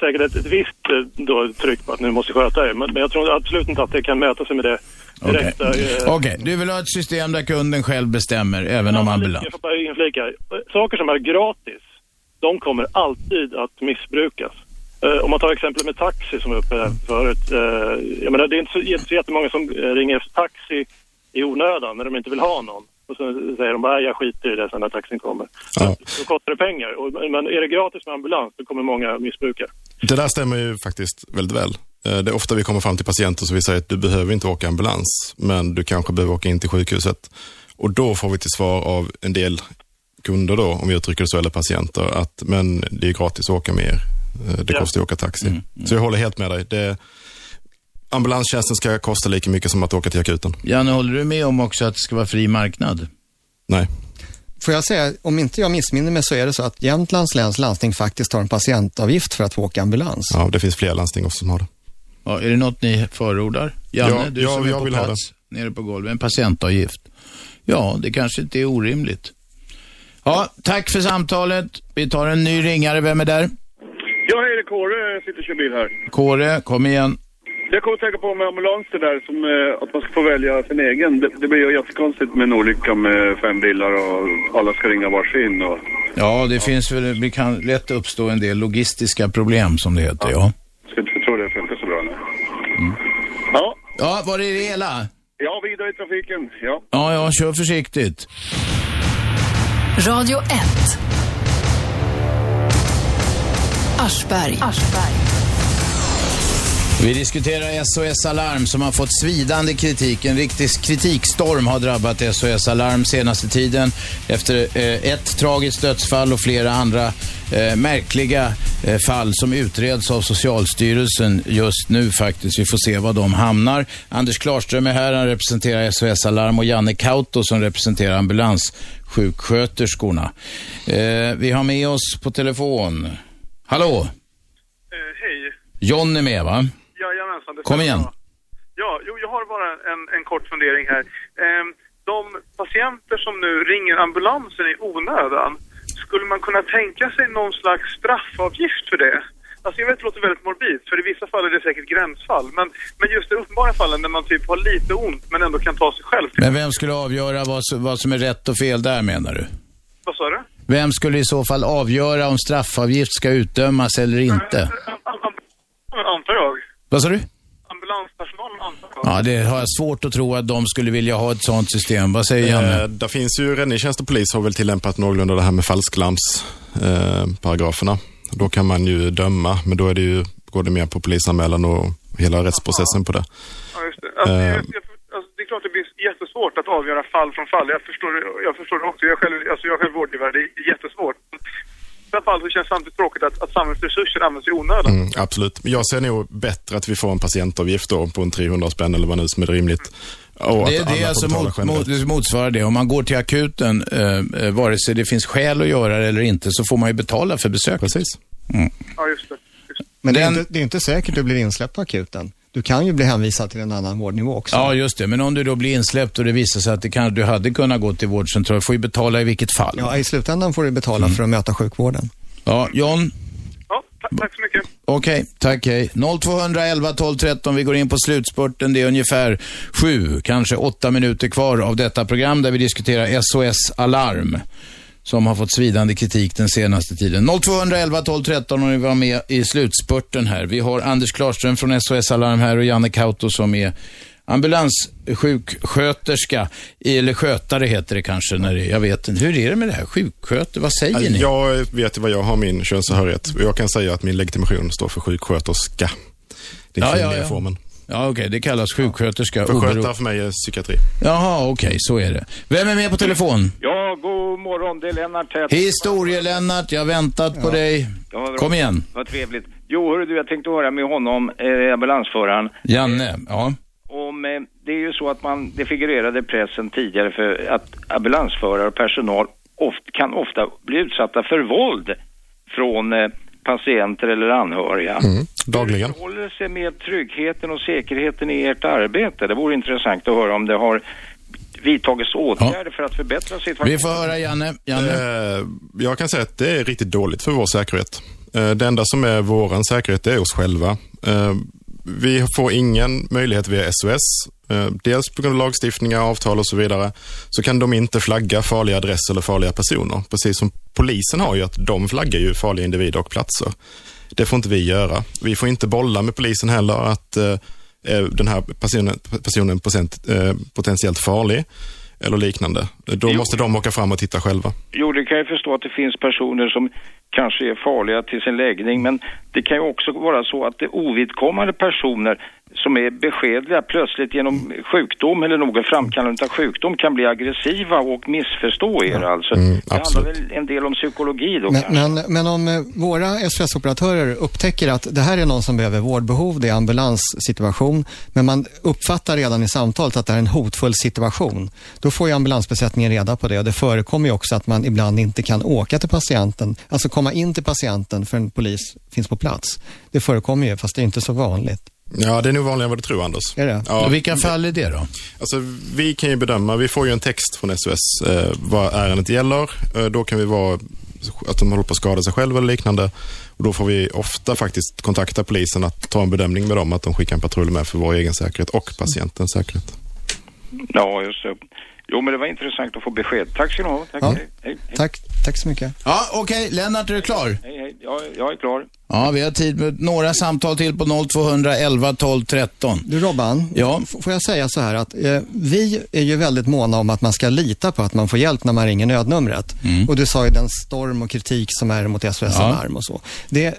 säkert ett, ett visst eh, då, tryck på att ni måste sköta er, men, men jag tror absolut inte att det kan mäta sig med det direkta... Okej, eh, Okej, du vill ha ett system där kunden själv bestämmer, även om ambulans. Jag får bara inflika. Saker som är gratis, de kommer alltid att missbrukas. Eh, om man tar exemplet med taxi som var uppe här förut. eh, jag menar, det är inte så, inte så jättemånga som eh, ringer efter taxi i onödan när de inte vill ha någon. Och så säger de bara, "Nej, jag skiter i det sen när taxin kommer. Då kostar det pengar. Och, men är det gratis med ambulans, då kommer många missbruka. Det där stämmer ju faktiskt väldigt väl. Eh, Det är ofta vi kommer fram till patienter som vi säger att du behöver inte åka ambulans, men du kanske behöver åka in till sjukhuset. Och då får vi till svar av en del kunder då, om vi uttrycker det så, eller patienter, att men det är gratis att åka med er. Eh, Det Ja. kostar ju att åka taxi. Så jag håller helt med dig. Det, ambulanstjänsten ska kosta lika mycket som att åka till akuten. Janne, håller du med om också att det ska vara fri marknad? Nej. Får jag säga, om inte jag missminner mig så är det så att Jämtlands läns landsting faktiskt har en patientavgift för att få åka ambulans. Ja, det finns fler landsting också som har det. Ja, är det något ni förordar? Janne, Ja, du ja, som är jag på plats nere på golvet. En patientavgift. Ja, det kanske inte är orimligt. Ja, tack för samtalet. Vi tar en ny ringare. Vem är där? Ja, hej, det är Kåre. Jag sitter och kör bil här. Kåre, kom igen. Jag kommer att tänka på med ambulanser där, som eh, att man ska få välja sin egen. Det, det blir ju jättekonstigt med en olycka med fem bilar och alla ska ringa varsin. Och... Ja, det finns väl, det kan lätt uppstå en del logistiska problem som det heter, ja. Ska inte tro det funkar så bra nu. Ja. Ja, var är det hela? Ja, vidare i trafiken. Ja. Ja, ja, kör försiktigt. Radio 1. Aschberg. Vi diskuterar SOS Alarm som har fått svidande kritik. En riktig kritikstorm har drabbat SOS Alarm senaste tiden efter eh, ett tragiskt dödsfall och flera andra eh, märkliga eh, fall som utreds av Socialstyrelsen just nu faktiskt. Vi får se var de hamnar. Anders Klarström är här, han representerar SOS Alarm och Janne Kauto som representerar ambulanssjuksköterskorna. Eh, vi har med oss på telefon. Hallå? hej. John är med va? Jajamensan. det Kom igen. bra. Ja, jo, jag har bara en, en kort fundering här. Ehm, de patienter som nu ringer ambulansen i onödan, skulle man kunna tänka sig någon slags straffavgift för det? Alltså jag vet att det låter väldigt morbid, för i vissa fall är det säkert gränsfall. Men, men just i uppenbara fallen när man typ har lite ont men ändå kan ta sig själv. Men vem skulle avgöra vad, som- vad som är rätt och fel där menar du? Vad sa du? Vem skulle i så fall avgöra om straffavgift ska utdömas eller inte? Antar jag. Vad sa du? Ambulanspersonalen antar. Ja, det har jag svårt att tro att de skulle vilja ha ett sådant system. Vad säger Janne? Eh, där finns ju räddningstjänst och polis har väl tillämpat någorlunda det här med falsklarmsparagraferna. Eh, paragraferna. Då kan man ju döma, men då är det ju, går det mer på polisanmälan och hela rättsprocessen på det. Ja, just det. Alltså, Eh. jag, jag, alltså, det är klart det blir jättesvårt att avgöra fall från fall. Jag förstår, jag förstår det också. Jag själv, alltså, jag själv vårdgivare. Det är jättesvårt. I alla fall så känns det samtidigt tråkigt att, att samhällets resurser används i onödan. Mm, absolut. Jag ser nog bättre att vi får en patientavgift då på en 300 spänn eller vad nu som är rimligt. Och Det, att det är alltså mot, mot, det motsvarar det. Om man går till akuten, eh, eh, vare sig det finns skäl att göra det eller inte, så får man ju betala för besöket. Precis. Mm. Ja, just det. Men det är, inte, det är inte säkert du blir insläppt på akuten. Du kan ju bli hänvisad till en annan vårdnivå också. Ja, just det. Men om du då blir insläppt och det visar sig att det kan, du hade kunnat gå till vårdcentral, får ju betala i vilket fall. Ja, i slutändan får du betala Mm. för att möta sjukvården. Ja, John? Ta, tack så mycket. Okej, tack hej. 0211 12 13, vi går in på slutspurten. Det är ungefär sju, kanske åtta minuter kvar av detta program där vi diskuterar SOS Alarm som har fått svidande kritik den senaste tiden. 0211 12 13 om ni var med i slutspurten här. Vi har Anders Klarström från SOS Alarm här och Janne Kauto som är ambulanssjuksköterska, eller skötare heter det kanske, när det, jag vet inte. Hur är det med det här? Sjuksköter, vad säger ni? Jag vet vad jag har min könstillhörighet. Jag kan säga att min legitimation står för sjuksköterska. Den Ja, ja, kvinnliga ja. formen. Ja, okej, det kallas sjuksköterska. För obero- skötare för mig är psykiatri. Jaha, okej, så är det. Vem är med på telefon? Ja, god morgon. Det är Lennart här. Historie-Lennart, jag har väntat på dig. Ja. Kom igen. Vad trevligt. Jo, hörru du, jag tänkte höra med honom, eh, ambulansföraren. Janne, ja. Om, eh, det är ju så att man, det figurerade pressen tidigare för att ambulansförare och personal oft, kan ofta bli utsatta för våld från eh, patienter eller anhöriga. Mm, dagligen. Hur håller det sig med tryggheten och säkerheten i ert arbete? Det vore intressant att höra om det har vidtagits åtgärder för att förbättra situationen. Vi får höra Janne. Janne. Eh, jag kan säga att det är riktigt dåligt för vår säkerhet. Eh, det enda som är våran säkerhet, är oss själva. Vi får ingen möjlighet via SOS, eh, dels på grund av lagstiftningar, avtal och så vidare, så kan de inte flagga farliga adresser eller farliga personer. Precis som polisen har ju, att de flaggar ju farliga individer och platser. Det får inte vi göra. Vi får inte bolla med polisen heller att eh, den här personen, personen är eh, potentiellt farlig eller liknande. Då måste de åka fram och titta själva. Jo, det kan jag förstå att det finns personer som kanske är farliga till sin läggning, men det kan ju också vara så att det är ovidkommande personer som är beskedliga plötsligt genom sjukdom eller någon framkallande av sjukdom kan bli aggressiva och missförstå er alltså. det handlar väl en del om psykologi då Men, kanske? men, men om eh, våra SOS-operatörer upptäcker att det här är någon som behöver vårdbehov, det är ambulanssituation, men man uppfattar redan i samtalet att det är en hotfull situation, då får ju ambulansbesättningen reda på det och det förekommer ju också att man ibland inte kan åka till patienten, alltså komma in till patienten för en polis finns på plats. Det förekommer ju, fast det är inte så vanligt. Ja, det är nog vanligare än vad du tror, Anders. Är det? Ja. Och vilka fall är det då? Alltså, vi kan ju bedöma, vi får ju en text från SOS eh, vad ärendet gäller. Eh, då kan vi vara att de håller på att skada sig själva eller liknande. Och då får vi ofta faktiskt kontakta polisen att ta en bedömning med dem, att de skickar en patrull med för vår egen säkerhet och patientens säkerhet. Ja, just det. Jo, men det var intressant att få besked. Tack ska ni ha. Tack. Ja. Hej, hej, hej. Tack, tack så mycket. Ja, okej. Lennart, är du klar? hej, hej. Jag, jag är klar. Ja, vi har tid med några samtal till på 0211 12 13. Du Robban, Ja. får jag säga så här att eh, vi är ju väldigt måna om att man ska lita på att man får hjälp när man ringer nödnumret. Och du sa ju den storm och kritik som är mot SOS Ja. Alarm och så. Det,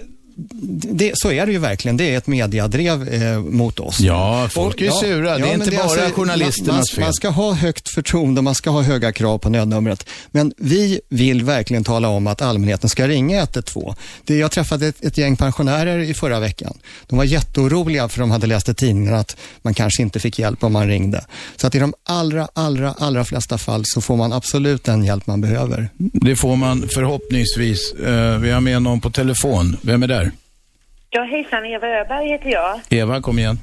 det, så är det ju verkligen. Det är ett mediadrev eh, mot oss. Ja, folk Och- är sura. Det är men inte bara alltså- journalisternas man, fel. Man ska ha högt förtroende, man ska ha höga krav på nödnumret. Men vi vill verkligen tala om att allmänheten ska ringa 112. Det, jag träffade ett, ett gäng pensionärer i förra veckan. De var jätteoroliga för de hade läst i tidningen att man kanske inte fick hjälp om man ringde. Så att i de allra, allra, allra flesta fall så får man absolut den hjälp man behöver. Det får man förhoppningsvis. Eh, vi har med någon på telefon. Vem är där? Ja, hejsan, Eva Öberg heter jag. Eva, kom igen.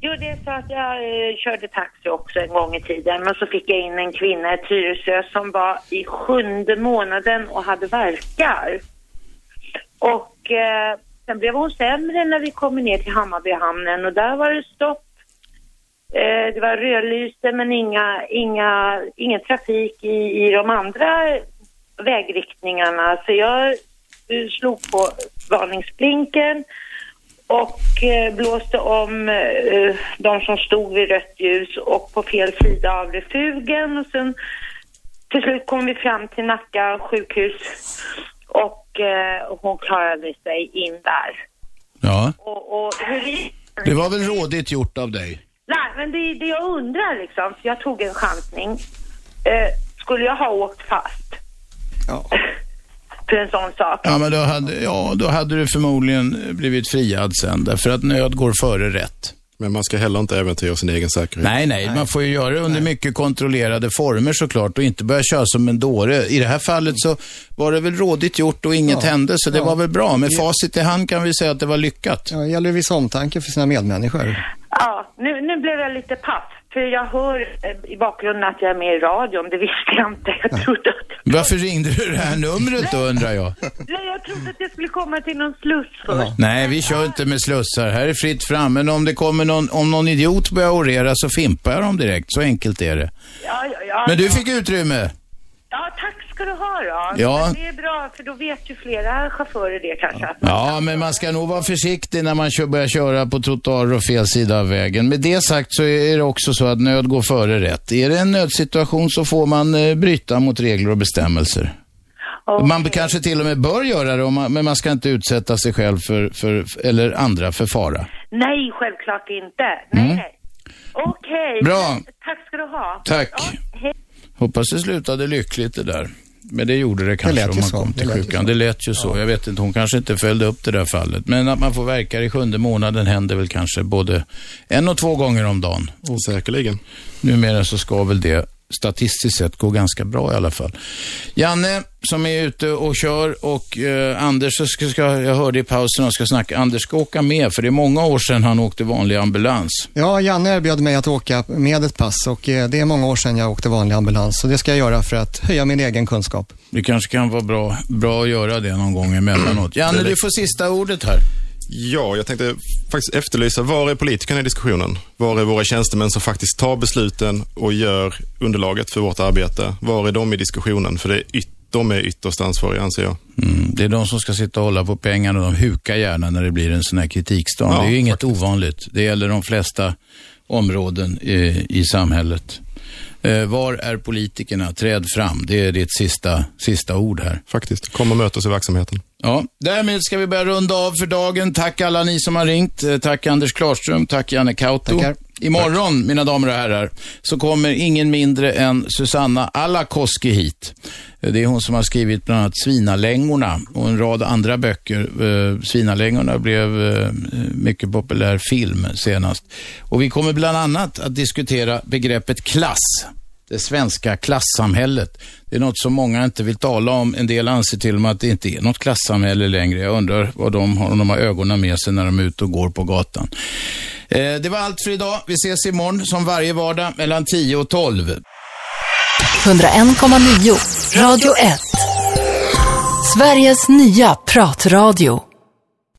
Jo, det är så att jag eh, körde taxi också en gång i tiden, men så fick jag in en kvinna i Tyresö som var i sjunde månaden och hade verkar. Och eh, sen blev hon sämre när vi kom ner till Hammarbyhamnen och där var det stopp. Eh, det var rödlyse men inga, inga, ingen trafik i, i de andra vägriktningarna. Så jag slog på varningsblinken och eh, blåste om eh, de som stod vid rött ljus och på fel sida av refugen och sen till slut kom vi fram till Nacka sjukhus och eh, hon klarade sig in där. Ja. Och, och hur vi... Det var väl rådigt gjort av dig? Nej, men det, det jag undrar liksom, för jag tog en chansning. Eh, skulle jag ha åkt fast? för en sån sak? Ja, men då hade, ja, då hade du förmodligen blivit friad sen, därför att nöd går före rätt. Men man ska heller inte äventyra sin egen säkerhet. Nej, nej, man får ju göra det under mycket kontrollerade former såklart och inte börja köra som en dåre. I det här fallet så var det väl rådigt gjort och inget Ja. hände, så det Ja. var väl bra. Med facit i hand kan vi säga att det var lyckat. Ja, det gäller viss omtanke för sina medmänniskor. Ja, nu, nu blev jag lite paff. För jag hör eh, i bakgrunden att jag är med i radion. Det visste jag inte. Jag trodde att, Varför ringde du det här numret då undrar jag? nej, jag trodde att jag skulle komma till någon sluss först. Nej, vi kör inte med slussar. Här är fritt fram. Men om det kommer någon, om någon idiot börjar orera så fimpar jag dem direkt. Så enkelt är det. Ja, ja, ja, Men du fick utrymme. Ja, tack ska du ha då. Ja. Men Det är bra, för då vet ju flera chaufförer det kanske. Ja, men man ska nog vara försiktig när man kör, börjar köra på trottoarer och fel sida av vägen. Med det sagt så är det också så att nöd går före rätt. Är det en nödsituation så får man eh, bryta mot regler och bestämmelser. Man kanske till och med bör göra det, man, men man ska inte utsätta sig själv för, för, eller andra för fara. Nej, självklart inte. Nej, Mm. nej. Okej. Bra. Tack ska du ha. Tack. Ja. Hoppas det slutade lyckligt det där. Men det gjorde det kanske lät om man så. kom Det till ju sjukan. Det lät ju så. Jag vet inte, hon kanske inte följde upp det där fallet. Men att man får verka i sjunde månaden händer väl kanske både en och två gånger om dagen. Säkerligen. Numera så ska väl det statistiskt sett gå ganska bra i alla fall. Janne som är ute och kör och eh, Anders, så ska, ska, jag hörde i pausen och ska snacka, Anders ska åka med för det är många år sedan han åkte vanlig ambulans. Ja, Janne erbjöd mig att åka med ett pass och eh, det är många år sedan jag åkte vanlig ambulans. Så det ska jag göra för att höja min egen kunskap. Det kanske kan vara bra, bra att göra det någon gång emellanåt. Janne, du får sista ordet här. Ja, jag tänkte faktiskt efterlysa, var är politikerna i diskussionen? Var är våra tjänstemän som faktiskt tar besluten och gör underlaget för vårt arbete? Var är de i diskussionen? För det är yt- de är ytterst ansvariga, anser jag. Mm, det är de som ska sitta och hålla på pengarna och de hukar gärna när det blir en sån här kritikstorm. Ja, det är ju inget ovanligt. Det gäller de flesta områden i, i samhället. Eh, var är politikerna? Träd fram. Det är ditt sista, sista ord här. Faktiskt. Kom och möt oss i verksamheten. Ja, därmed ska vi börja runda av för dagen. Tack alla ni som har ringt. Eh, Tack Anders Klarström. Tack Janne Kauto. Tackar. Imorgon, mina damer och herrar, så kommer ingen mindre än Susanna Alakoski hit. Eh, Det är hon som har skrivit bland annat Svinalängorna och en rad andra böcker. Eh, Svinalängorna blev mycket populär film senast. Och vi kommer bland annat att diskutera begreppet klass det svenska klassamhället. Det är något som många inte vill tala om. En del anser till och med att det inte är något klassamhälle längre. Jag undrar vad de har, om de har ögonen med sig när de är ute och går på gatan. Eh, det var allt för idag. Vi ses imorgon som varje vardag mellan 10 och 12. 101,9 Radio 1. Sveriges nya pratradio.